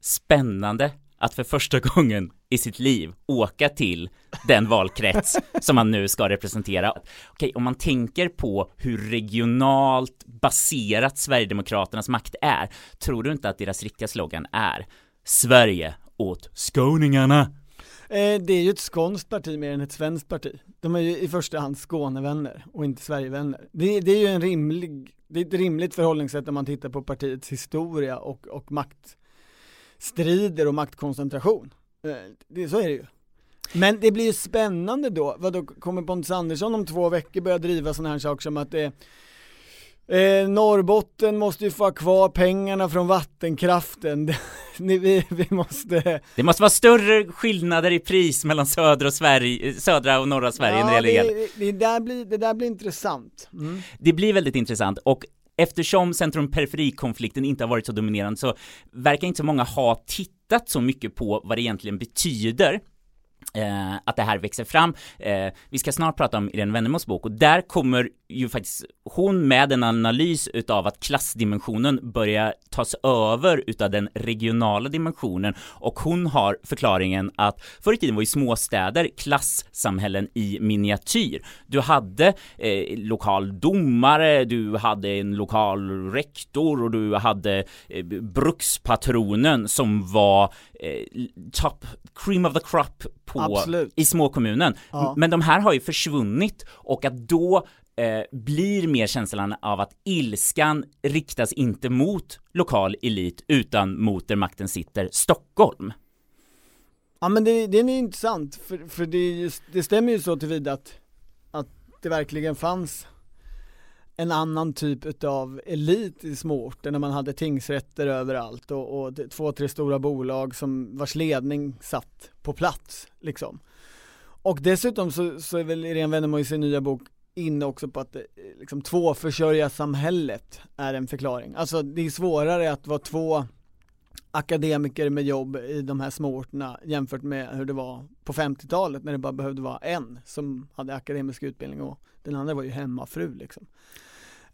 [SPEAKER 2] spännande att för första gången i sitt liv åka till den valkrets som man nu ska representera. Okej, om man tänker på hur regionalt baserat Sverigedemokraternas makt är, tror du inte att deras riktiga slogan är Sverige åt skåningarna?
[SPEAKER 1] Eh, det är ju ett skånskt parti mer än ett svenskt parti. De är ju i första hand Skånevänner och inte Sverigevänner. Det, det är ju en rimlig, det är ett rimligt förhållningssätt om man tittar på partiets historia och, och maktstrider och maktkoncentration. Eh, det, så är det ju. Men det blir ju spännande då, vad då kommer Pontus Andersson om två veckor börja driva sådana här saker som att det Eh, Norrbotten måste ju få ha kvar pengarna från vattenkraften. Ni- vi, vi måste
[SPEAKER 2] Det måste vara större skillnader i pris mellan södra och, Sverige, södra och norra Sverige när det gäller el.
[SPEAKER 1] det, det, där blir, det där blir intressant. Mm.
[SPEAKER 2] Det blir väldigt intressant och eftersom centrum-periferikonflikten inte har varit så dominerande så verkar inte så många ha tittat så mycket på vad det egentligen betyder eh, att det här växer fram. Eh, vi ska snart prata om Irene Wennemos bok och där kommer ju faktiskt hon med en analys utav att klassdimensionen börjar tas över utav den regionala dimensionen och hon har förklaringen att förr i tiden var ju småstäder klassamhällen i miniatyr. Du hade eh, lokal domare, du hade en lokal rektor och du hade eh, brukspatronen som var eh, top cream of the crop på,
[SPEAKER 1] Absolut.
[SPEAKER 2] i småkommunen.
[SPEAKER 1] Ja.
[SPEAKER 2] Men de här har ju försvunnit och att då eh, blir mer känslan av att ilskan riktas inte mot lokal elit utan mot där makten sitter, Stockholm.
[SPEAKER 1] Ja men det, det är intressant, för, för det, just, det stämmer ju så tillvida att, att det verkligen fanns en annan typ utav elit i småorter när man hade tingsrätter överallt och, och två, tre stora bolag som vars ledning satt på plats liksom. Och dessutom så, så är väl Irene Wennemo i sin nya bok inne också på att eh, liksom tvåförsörjarsamhället är en förklaring. Alltså det är svårare att vara två akademiker med jobb i de här småorterna jämfört med hur det var på 50-talet när det bara behövde vara en som hade akademisk utbildning och den andra var ju hemmafru liksom.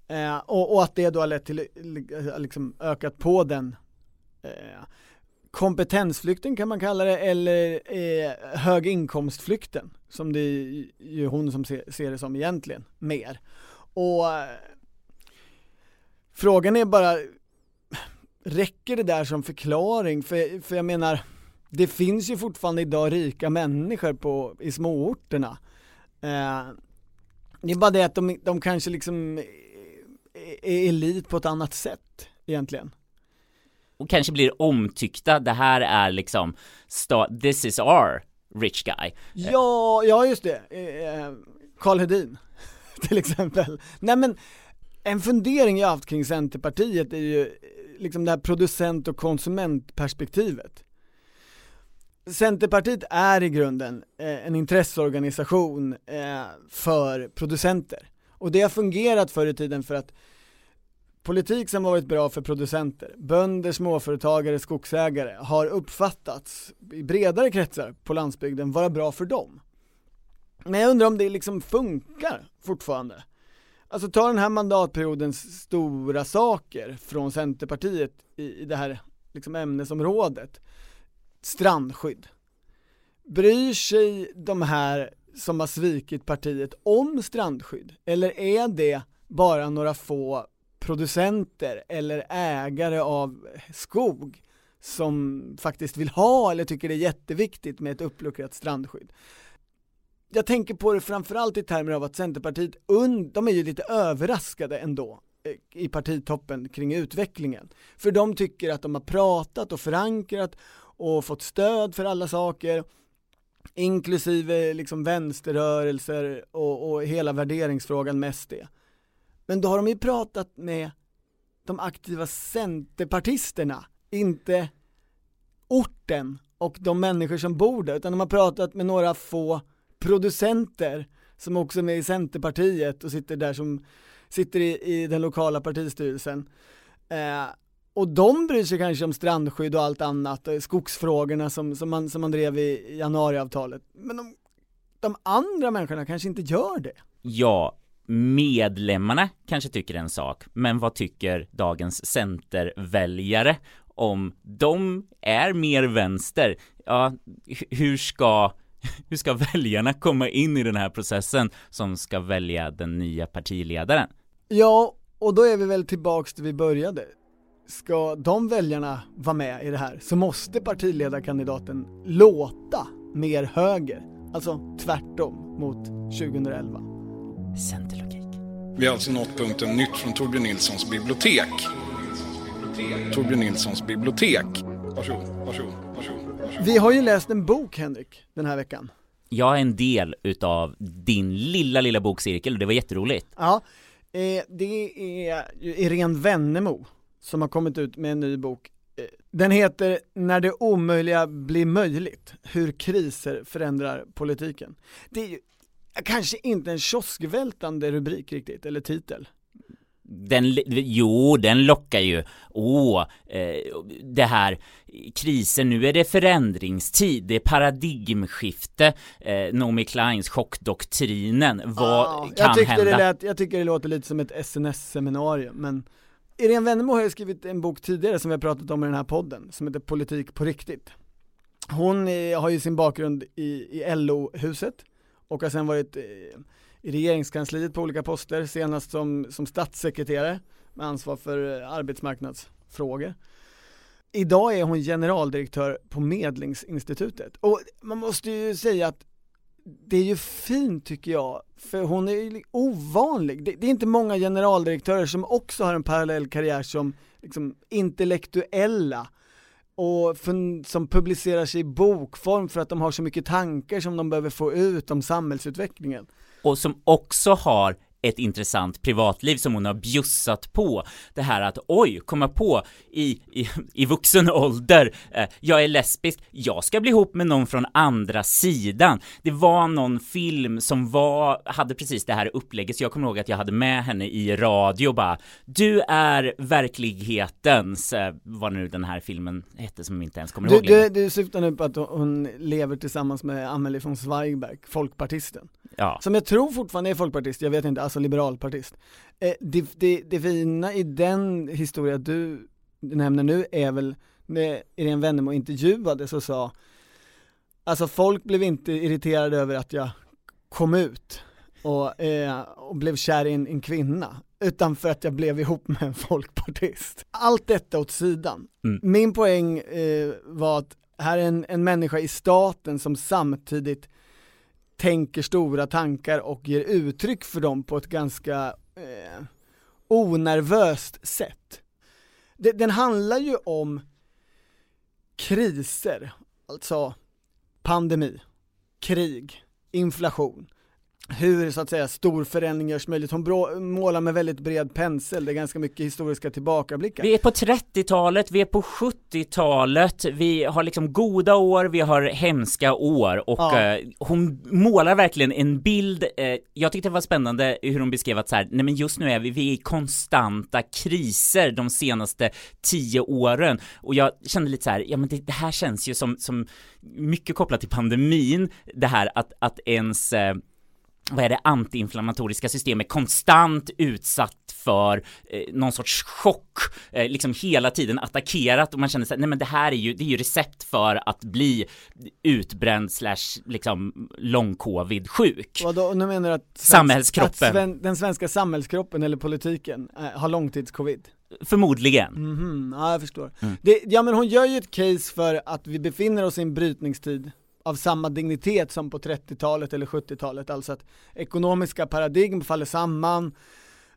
[SPEAKER 1] Eh, och, och att det då har lett till eh, liksom ökat på den eh, kompetensflykten kan man kalla det eller eh, höginkomstflykten som det är ju hon som ser, ser det som egentligen mer. Och eh, frågan är bara räcker det där som förklaring? För, för jag menar, det finns ju fortfarande idag rika människor på, i småorterna. Eh, det är bara det att de, de kanske liksom är- elit på ett annat sätt egentligen.
[SPEAKER 2] Och kanske blir omtyckta, det här är liksom, this is our rich guy.
[SPEAKER 1] Ja, ja just det. Eh, Karl Hedin till exempel. Nej men en fundering jag haft kring Centerpartiet är ju eh, liksom det här producent och konsumentperspektivet. Centerpartiet är i grunden eh, en intresseorganisation eh, för producenter. Och det har fungerat förr i tiden för att politik som varit bra för producenter, bönder, småföretagare, skogsägare har uppfattats i bredare kretsar på landsbygden vara bra för dem. Men jag undrar om det liksom funkar fortfarande. Alltså ta den här mandatperiodens stora saker från Centerpartiet i, i det här liksom ämnesområdet. Strandskydd. Bryr sig de här som har svikit partiet om strandskydd? Eller är det bara några få producenter eller ägare av skog som faktiskt vill ha eller tycker det är jätteviktigt med ett uppluckrat strandskydd? Jag tänker på det framförallt i termer av att Centerpartiet, und- de är ju lite överraskade ändå eh, i partitoppen kring utvecklingen. För de tycker att de har pratat och förankrat och fått stöd för alla saker inklusive liksom vänsterrörelser och, och hela värderingsfrågan mest det. Men då har de ju pratat med de aktiva centerpartisterna, inte orten och de människor som bor där, utan de har pratat med några få producenter som också är med i Centerpartiet och sitter där som sitter i, i den lokala partistyrelsen. Eh, och de bryr sig kanske om strandskydd och allt annat, och skogsfrågorna som, som, man, som man drev i januariavtalet. Men de, de andra människorna kanske inte gör det.
[SPEAKER 2] Ja, medlemmarna kanske tycker en sak, men vad tycker dagens centerväljare om de är mer vänster? Ja, hur ska hur ska väljarna komma in i den här processen som ska välja den nya partiledaren?
[SPEAKER 1] Ja, och då är vi väl tillbaks till vi började. Ska de väljarna vara med i det här så måste partiledarkandidaten låta mer höger. Alltså tvärtom mot 2011.
[SPEAKER 2] Centerlogik.
[SPEAKER 10] Vi har alltså nått punkten nytt från Torbjörn Nilssons bibliotek. Torbjörn Nilssons bibliotek. Varsågod, varsågod, varsågod. varsågod.
[SPEAKER 1] Vi har ju läst en bok Henrik, den här veckan.
[SPEAKER 2] Jag är en del utav din lilla, lilla bokcirkel och det var jätteroligt.
[SPEAKER 1] Ja, eh, det är ju Irene Wennemo som har kommit ut med en ny bok. Eh, Den heter När det omöjliga blir möjligt, hur kriser förändrar politiken. Det är ju kanske inte en kioskvältande rubrik riktigt, eller titel.
[SPEAKER 2] Den, jo, den lockar ju. Åh, eh, det här krisen, nu är det förändringstid, det är paradigmskifte, eh, Naomi Kleins chockdoktrinen, vad
[SPEAKER 1] Ja,
[SPEAKER 2] kan
[SPEAKER 1] jag
[SPEAKER 2] hända?
[SPEAKER 1] Det lät, jag tycker det låter lite som ett SNS-seminarium, men Irene Wennemo har ju skrivit en bok tidigare som vi har pratat om i den här podden, som heter Politik på riktigt. Hon eh, har ju sin bakgrund i, i LO-huset och har sen varit i, i regeringskansliet på olika poster, senast som, som statssekreterare med ansvar för eh, arbetsmarknadsfrågor. Idag är hon generaldirektör på Medlingsinstitutet och man måste ju säga att det är ju fint tycker jag, för hon är ju ovanlig. Det, det är inte många generaldirektörer som också har en parallell karriär som liksom intellektuella och som publicerar sig i bokform för att de har så mycket tankar som de behöver få ut om samhällsutvecklingen.
[SPEAKER 2] och som också har ett intressant privatliv som hon har bjussat på. Det här att oj, komma på i, i, i vuxen ålder, eh, jag är lesbisk, jag ska bli ihop med någon från andra sidan. Det var någon film som var, hade precis det här upplägget, så jag kommer ihåg att jag hade med henne i radio och bara Du är verklighetens, eh, vad nu den här filmen hette som inte ens kommer
[SPEAKER 1] Du,
[SPEAKER 2] ihåg längre.
[SPEAKER 1] du, du syftar nu på att hon lever tillsammans med Amelie von Zweigbergk, folkpartisten.
[SPEAKER 2] Ja.
[SPEAKER 1] Som jag tror fortfarande är folkpartist, jag vet inte, alltså liberalpartist. Eh, det, det, det fina i den historia du nämner nu är väl när Irene Wennemo intervjuades och sa Alltså folk blev inte irriterade över att jag kom ut och, eh, och blev kär i en, en kvinna utan för att jag blev ihop med en folkpartist. Allt detta åt sidan.
[SPEAKER 2] Mm.
[SPEAKER 1] Min poäng eh, var att här är en, en människa i staten som samtidigt tänker stora tankar och ger uttryck för dem på ett ganska eh, onervöst sätt. Det, den handlar ju om kriser, alltså pandemi, krig, inflation, hur så att säga stor förändring görs möjligt. Hon brå, målar med väldigt bred pensel, det är ganska mycket historiska tillbakablickar.
[SPEAKER 2] Vi är på 30-talet, vi är på 70-talet, vi har liksom goda år, vi har hemska år och
[SPEAKER 1] Ja.
[SPEAKER 2] eh, hon målar verkligen en bild, eh, jag tyckte det var spännande hur hon beskrev att så här, nej men just nu är vi, vi är i konstanta kriser de senaste tio åren och jag kände lite så här, ja men det, det här känns ju som, som mycket kopplat till pandemin, det här att, att ens eh, vad är det, antiinflammatoriska systemet konstant utsatt för eh, någon sorts chock, eh, liksom hela tiden attackerat och man känner sig, nej men det här är ju, det är ju recept för att bli utbränd slash liksom lång-covid sjuk.
[SPEAKER 1] Vadå, nu menar du att, svensk-
[SPEAKER 2] Samhällskroppen.
[SPEAKER 1] att sven, den svenska samhällskroppen eller politiken eh, har långtidscovid?
[SPEAKER 2] Förmodligen.
[SPEAKER 1] Mhm, ja jag förstår.
[SPEAKER 2] Mm.
[SPEAKER 1] Det, ja men hon gör ju ett case för att vi befinner oss i en brytningstid av samma dignitet som på 30-talet eller 70-talet, alltså att ekonomiska paradigm faller samman,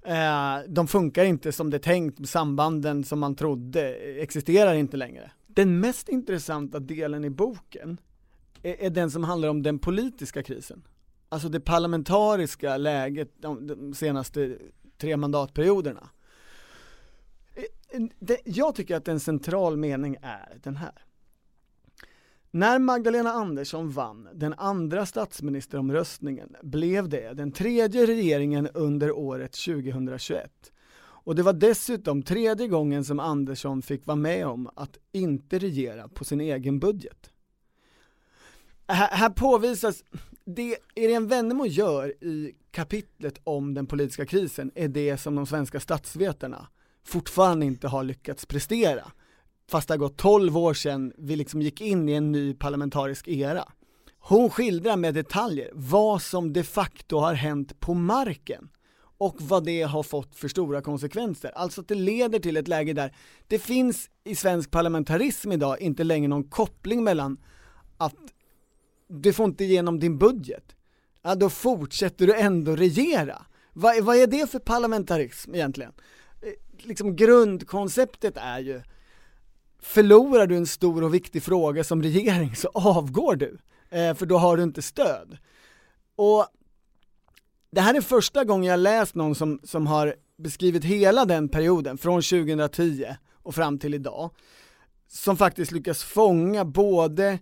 [SPEAKER 1] eh, de funkar inte som det är tänkt, sambanden som man trodde existerar inte längre. Den mest intressanta delen i boken är, är den som handlar om den politiska krisen. Alltså det parlamentariska läget de, de senaste tre mandatperioderna. Eh, jag tycker att en central mening är den här. När Magdalena Andersson vann den andra statsministeromröstningen blev det den tredje regeringen under året 2021. Och det var dessutom tredje gången som Andersson fick vara med om att inte regera på sin egen budget. Här, här påvisas, det Irene Wennemo gör i kapitlet om den politiska krisen är det som de svenska statsvetarna fortfarande inte har lyckats prestera. Fast det har gått 12 år sedan vi liksom gick in i en ny parlamentarisk era. Hon skildrar med detaljer vad som de facto har hänt på marken och vad det har fått för stora konsekvenser. Alltså att det leder till ett läge där det finns i svensk parlamentarism idag inte längre någon koppling mellan att du får inte igenom din budget, ja då fortsätter du ändå regera. Vad, vad är det för parlamentarism egentligen? Eh, liksom grundkonceptet är ju Förlorar du en stor och viktig fråga som regering så avgår du, eh, för då har du inte stöd. Och det här är första gången jag läst någon som, som har beskrivit hela den perioden, från 2010 och fram till idag, som faktiskt lyckas fånga både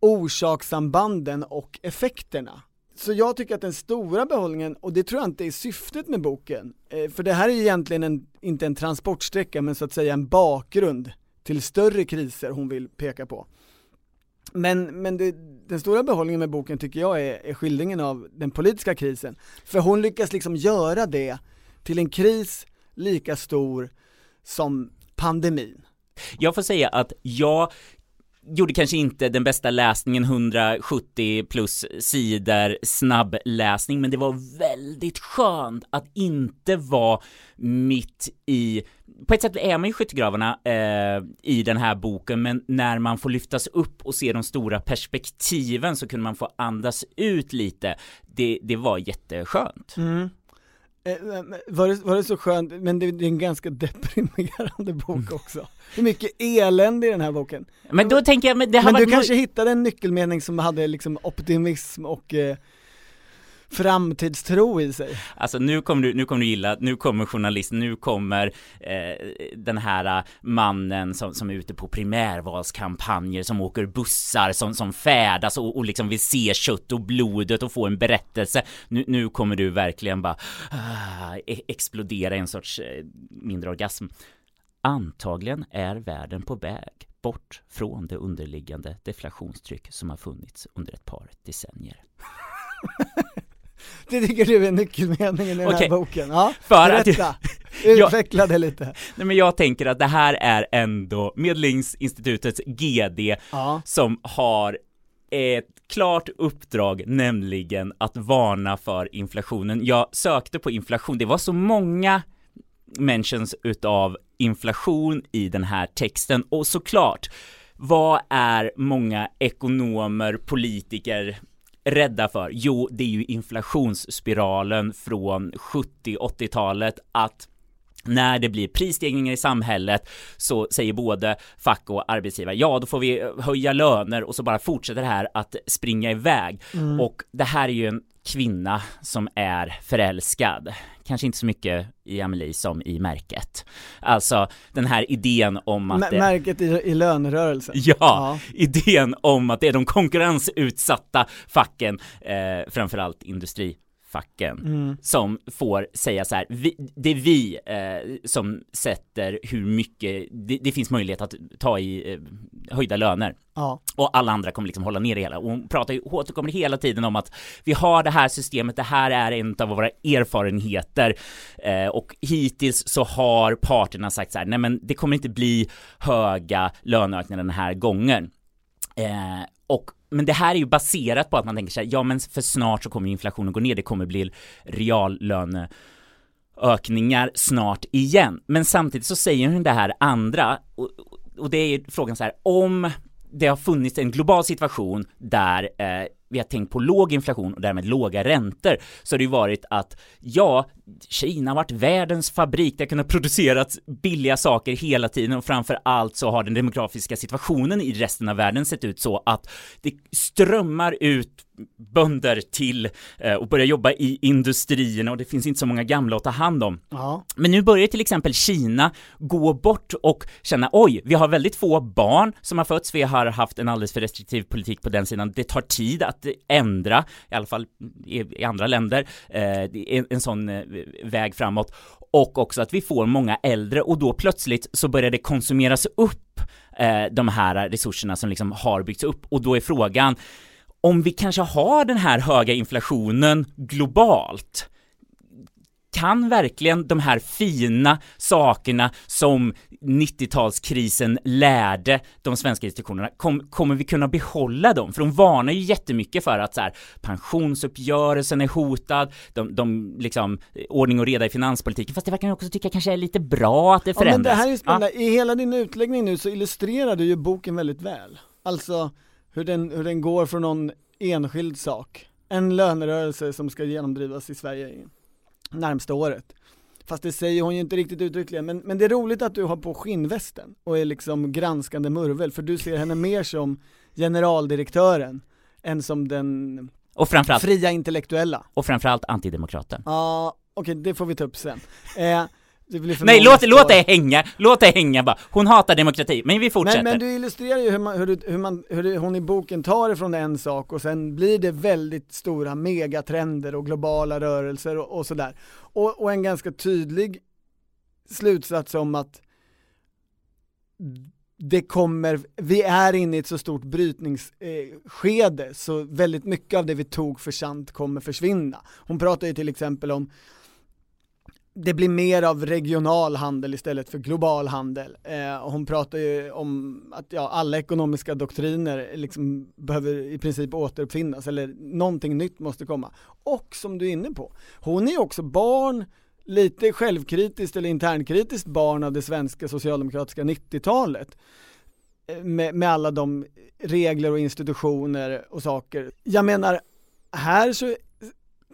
[SPEAKER 1] orsakssambanden och effekterna så jag tycker att den stora behållningen, och det tror jag inte är syftet med boken, eh, för det här är ju egentligen en, inte en transportsträcka men så att säga en bakgrund till större kriser hon vill peka på. Men, men det, den stora behållningen med boken tycker jag är, är skildringen av den politiska krisen. För hon lyckas liksom göra det till en kris lika stor som pandemin.
[SPEAKER 2] Jag får säga att jag gjorde kanske inte den bästa läsningen, 170 plus sidor snabbläsning, men det var väldigt skönt att inte vara mitt i på ett sätt är man ju skyttegravarna eh, i den här boken, men när man får lyftas upp och se de stora perspektiven så kunde man få andas ut lite. Det, det var jätteskönt.
[SPEAKER 1] Mm. Eh, var, det, var det så skönt, men det, det är en ganska deprimerande bok
[SPEAKER 2] Mm.
[SPEAKER 1] också. Det är mycket elände i den här boken.
[SPEAKER 2] Men då tänker jag, men det har
[SPEAKER 1] Men du
[SPEAKER 2] varit
[SPEAKER 1] kanske hittade en nyckelmening som hade liksom optimism och eh, framtidstro i sig.
[SPEAKER 2] Alltså nu kommer du, nu kommer du gilla, nu kommer journalisten, nu kommer eh, den här eh, mannen som, som är ute på primärvalskampanjer, som åker bussar, som, som färdas och, och liksom vill se kött och blodet och få en berättelse. Nu, nu kommer du verkligen bara ah, e- explodera i en sorts eh, mindre orgasm. Antagligen är världen på väg bort från det underliggande deflationstryck som har funnits under ett par decennier.
[SPEAKER 1] Det tycker du är nyckelmeningen i den
[SPEAKER 2] Okej.
[SPEAKER 1] här boken? Ja,
[SPEAKER 2] För att-
[SPEAKER 1] berätta,
[SPEAKER 2] Ja.
[SPEAKER 1] utveckla det lite.
[SPEAKER 2] Nej men jag tänker att det här är ändå Medlingsinstitutets GD
[SPEAKER 1] Ja.
[SPEAKER 2] som har ett klart uppdrag, nämligen att varna för inflationen. Jag sökte på inflation, det var så många mentions utav inflation i den här texten och såklart, vad är många ekonomer, politiker rädda för? Jo, det är ju inflationsspiralen från 70-80-talet att när det blir prisstegringar i samhället så säger både fack och arbetsgivare ja då får vi höja löner och så bara fortsätter det här att springa iväg
[SPEAKER 1] Mm.
[SPEAKER 2] och det här är ju en kvinna som är förälskad kanske inte så mycket i Amelie som i märket alltså den här idén om att
[SPEAKER 1] M-
[SPEAKER 2] det...
[SPEAKER 1] märket i, i lönerörelsen.
[SPEAKER 2] Ja, idén om att det är de konkurrensutsatta facken, eh, framförallt industrifacken,
[SPEAKER 1] Mm.
[SPEAKER 2] som får säga så här, vi, det är vi eh, som sätter hur mycket, det, det finns möjlighet att ta i eh, höjda löner.
[SPEAKER 1] Ja.
[SPEAKER 2] Och alla andra kommer liksom hålla ner det hela. Och hon pratar ju, återkommer hela tiden om att vi har det här systemet, det här är en av våra erfarenheter. Eh, och hittills så har parterna sagt så här, nej men det kommer inte bli höga löneökningar den här gången. Eh, och men det här är ju baserat på att man tänker sig, ja men för snart så kommer inflationen gå ner, det kommer bli reallöne ökningar snart igen. Men samtidigt så säger hon det här andra och, och det är ju frågan så här om det har funnits en global situation där eh, vi har tänkt på låg inflation och därmed låga räntor så har det ju varit att ja, Kina har varit världens fabrik, det har kunnat produceras billiga saker hela tiden och framför allt så har den demografiska situationen i resten av världen sett ut så att det strömmar ut bönder till eh, och börjar jobba i industrierna och det finns inte så många gamla att ta hand om.
[SPEAKER 1] Ja.
[SPEAKER 2] Men nu börjar till exempel Kina gå bort och känna oj, vi har väldigt få barn som har fötts, vi har haft en alldeles för restriktiv politik på den sidan. Det tar tid att ändra, i alla fall i, andra länder, eh, en, en sån eh, väg framåt. Och också att vi får många äldre och då plötsligt så börjar det konsumeras upp eh, de här resurserna som liksom har byggts upp och då är frågan om vi kanske har den här höga inflationen globalt kan verkligen de här fina sakerna som 90-talskrisen lärde de svenska institutionerna, kom, kommer vi kunna behålla dem? För de varnar ju jättemycket för att så här, pensionsuppgörelsen är hotad, de, de liksom, ordning och reda i finanspolitiken, fast det verkar jag också tycka kanske är lite bra att det
[SPEAKER 1] Ja,
[SPEAKER 2] förändras.
[SPEAKER 1] men det här är spännande, i hela din utläggning nu så illustrerar du ju boken väldigt väl. Alltså hur den, hur den går från någon enskild sak, en lönerörelse som ska genomdrivas i Sverige närmsta året. Fast det säger hon ju inte riktigt uttryckligen, men, men det är roligt att du har på skinnvästen och är liksom granskande murvel, för du ser henne mer som generaldirektören än som den
[SPEAKER 2] Och framförallt,
[SPEAKER 1] fria intellektuella.
[SPEAKER 2] och framförallt antidemokraten.
[SPEAKER 1] Ja, okej det får vi ta upp sen. Eh,
[SPEAKER 2] Nej, låt, låt det hänga, låt det hänga bara. Hon hatar demokrati, men vi fortsätter.
[SPEAKER 1] Men, men du illustrerar ju hur, man, hur, du- hur, man, hur det- hon i boken tar det från en sak och sen blir det väldigt stora megatrender och globala rörelser och, och sådär. Och, och en ganska tydlig slutsats om att det kommer, vi är inne i ett så stort brytningsskede eh, så väldigt mycket av det vi tog för sant kommer försvinna. Hon pratar ju till exempel om det blir mer av regional handel istället för global handel. Eh, hon pratar ju om att ja, alla ekonomiska doktriner liksom behöver i princip återuppfinnas eller någonting nytt måste komma. Och som du är inne på, hon är ju också barn, lite självkritiskt eller internkritiskt barn av det svenska socialdemokratiska 90-talet. Eh, med, med alla de regler och institutioner och saker. Jag menar, här så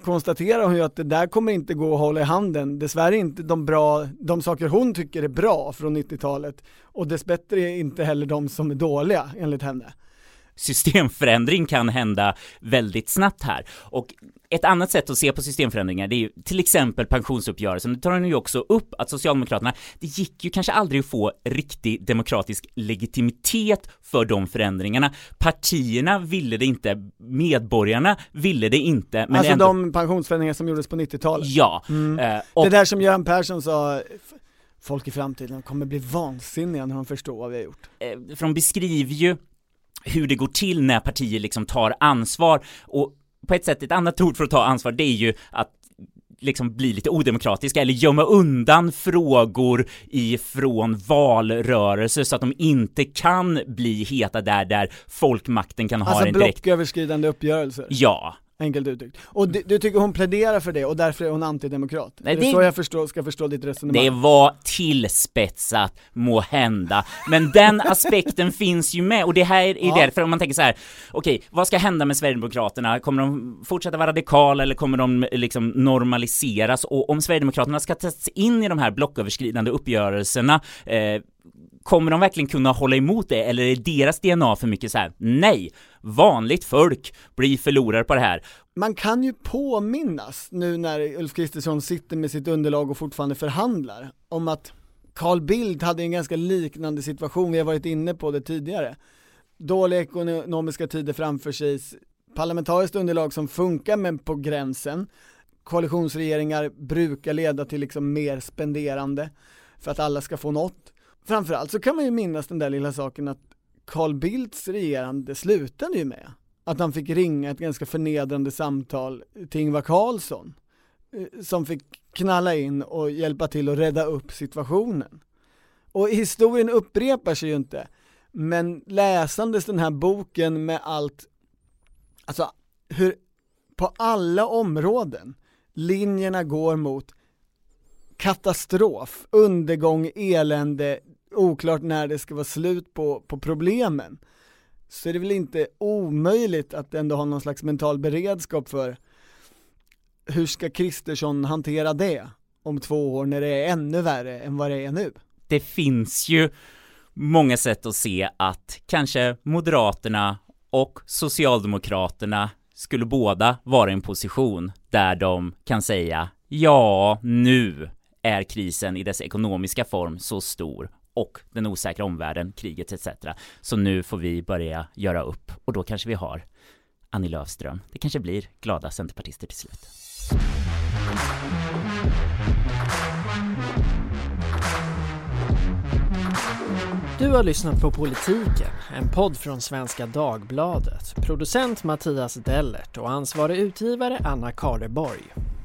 [SPEAKER 1] konstaterar hon ju att det där kommer inte gå att hålla i handen. Dessvärre inte de bra, de saker hon tycker är bra från 90-talet och dessbättre inte heller de som är dåliga enligt henne
[SPEAKER 2] systemförändring kan hända väldigt snabbt här. Och ett annat sätt att se på systemförändringar, det är ju till exempel pensionsuppgörelsen. Det tar hon ju också upp att Socialdemokraterna, det gick ju kanske aldrig att få riktig demokratisk legitimitet för de förändringarna. Partierna ville det inte, medborgarna ville det inte, men
[SPEAKER 1] alltså
[SPEAKER 2] ändå...
[SPEAKER 1] de pensionsförändringar som gjordes på 90-talet.
[SPEAKER 2] Ja,
[SPEAKER 1] Mm.
[SPEAKER 2] eh, och
[SPEAKER 1] Det där som Göran Persson sa, folk i framtiden kommer bli vansinniga när de förstår vad vi har gjort.
[SPEAKER 2] eh, för de beskriver ju hur det går till när partier liksom tar ansvar och på ett sätt ett annat ord för att ta ansvar det är ju att liksom bli lite odemokratiska eller gömma undan frågor ifrån valrörelser så att de inte kan bli heta där där folkmakten kan ha
[SPEAKER 1] Alltså
[SPEAKER 2] en direkt
[SPEAKER 1] blocköverskridande uppgörelser.
[SPEAKER 2] Ja,
[SPEAKER 1] Enkelt uttryckt. Och du, du tycker hon pläderar för det och därför är hon antidemokrat?
[SPEAKER 2] Nej,
[SPEAKER 1] är det,
[SPEAKER 2] det-
[SPEAKER 1] så jag förstår, ska förstå ditt resonemang?
[SPEAKER 2] Det var tillspetsat, må hända. Men den aspekten finns ju med och det här är
[SPEAKER 1] Ja.
[SPEAKER 2] för om man tänker så här, okej, vad ska hända med Sverigedemokraterna? Kommer de fortsätta vara radikala eller kommer de liksom normaliseras? Och om Sverigedemokraterna ska tas in i de här blocköverskridande uppgörelserna, eh, Kommer de verkligen kunna hålla emot det eller är deras DNA för mycket så här? Nej, vanligt folk blir förlorare på det här.
[SPEAKER 1] Man kan ju påminnas nu när Ulf Kristersson sitter med sitt underlag och fortfarande förhandlar om att Carl Bildt hade en ganska liknande situation, vi har varit inne på det tidigare. Dåliga ekonomiska tider framför sig, parlamentariskt underlag som funkar men på gränsen. Koalitionsregeringar brukar leda till liksom mer spenderande för att alla ska få något. Framförallt så kan man ju minnas den där lilla saken att Carl Bildts regerande slutade ju med att han fick ringa ett ganska förnedrande samtal till Ingvar Carlsson eh, som fick knalla in och hjälpa till att rädda upp situationen. Och historien upprepar sig ju inte, men läsandes den här boken med allt, alltså hur på alla områden linjerna går mot katastrof, undergång, elände, oklart när det ska vara slut på, på problemen så är det väl inte omöjligt att ändå ha någon slags mental beredskap för hur ska Kristersson hantera det om två år när det är ännu värre än vad det är nu?
[SPEAKER 2] det finns ju många sätt att se att kanske Moderaterna och Socialdemokraterna skulle båda vara i en position där de kan säga ja, nu är krisen i dess ekonomiska form så stor och den osäkra omvärlden, kriget etc. Så nu får vi börja göra upp och då kanske vi har Annie Lööfström. Det kanske blir glada centerpartister till slut.
[SPEAKER 11] Du har lyssnat på Politiken, en podd från Svenska Dagbladet. Producent Mattias Dellert och ansvarig utgivare Anna Karleborg.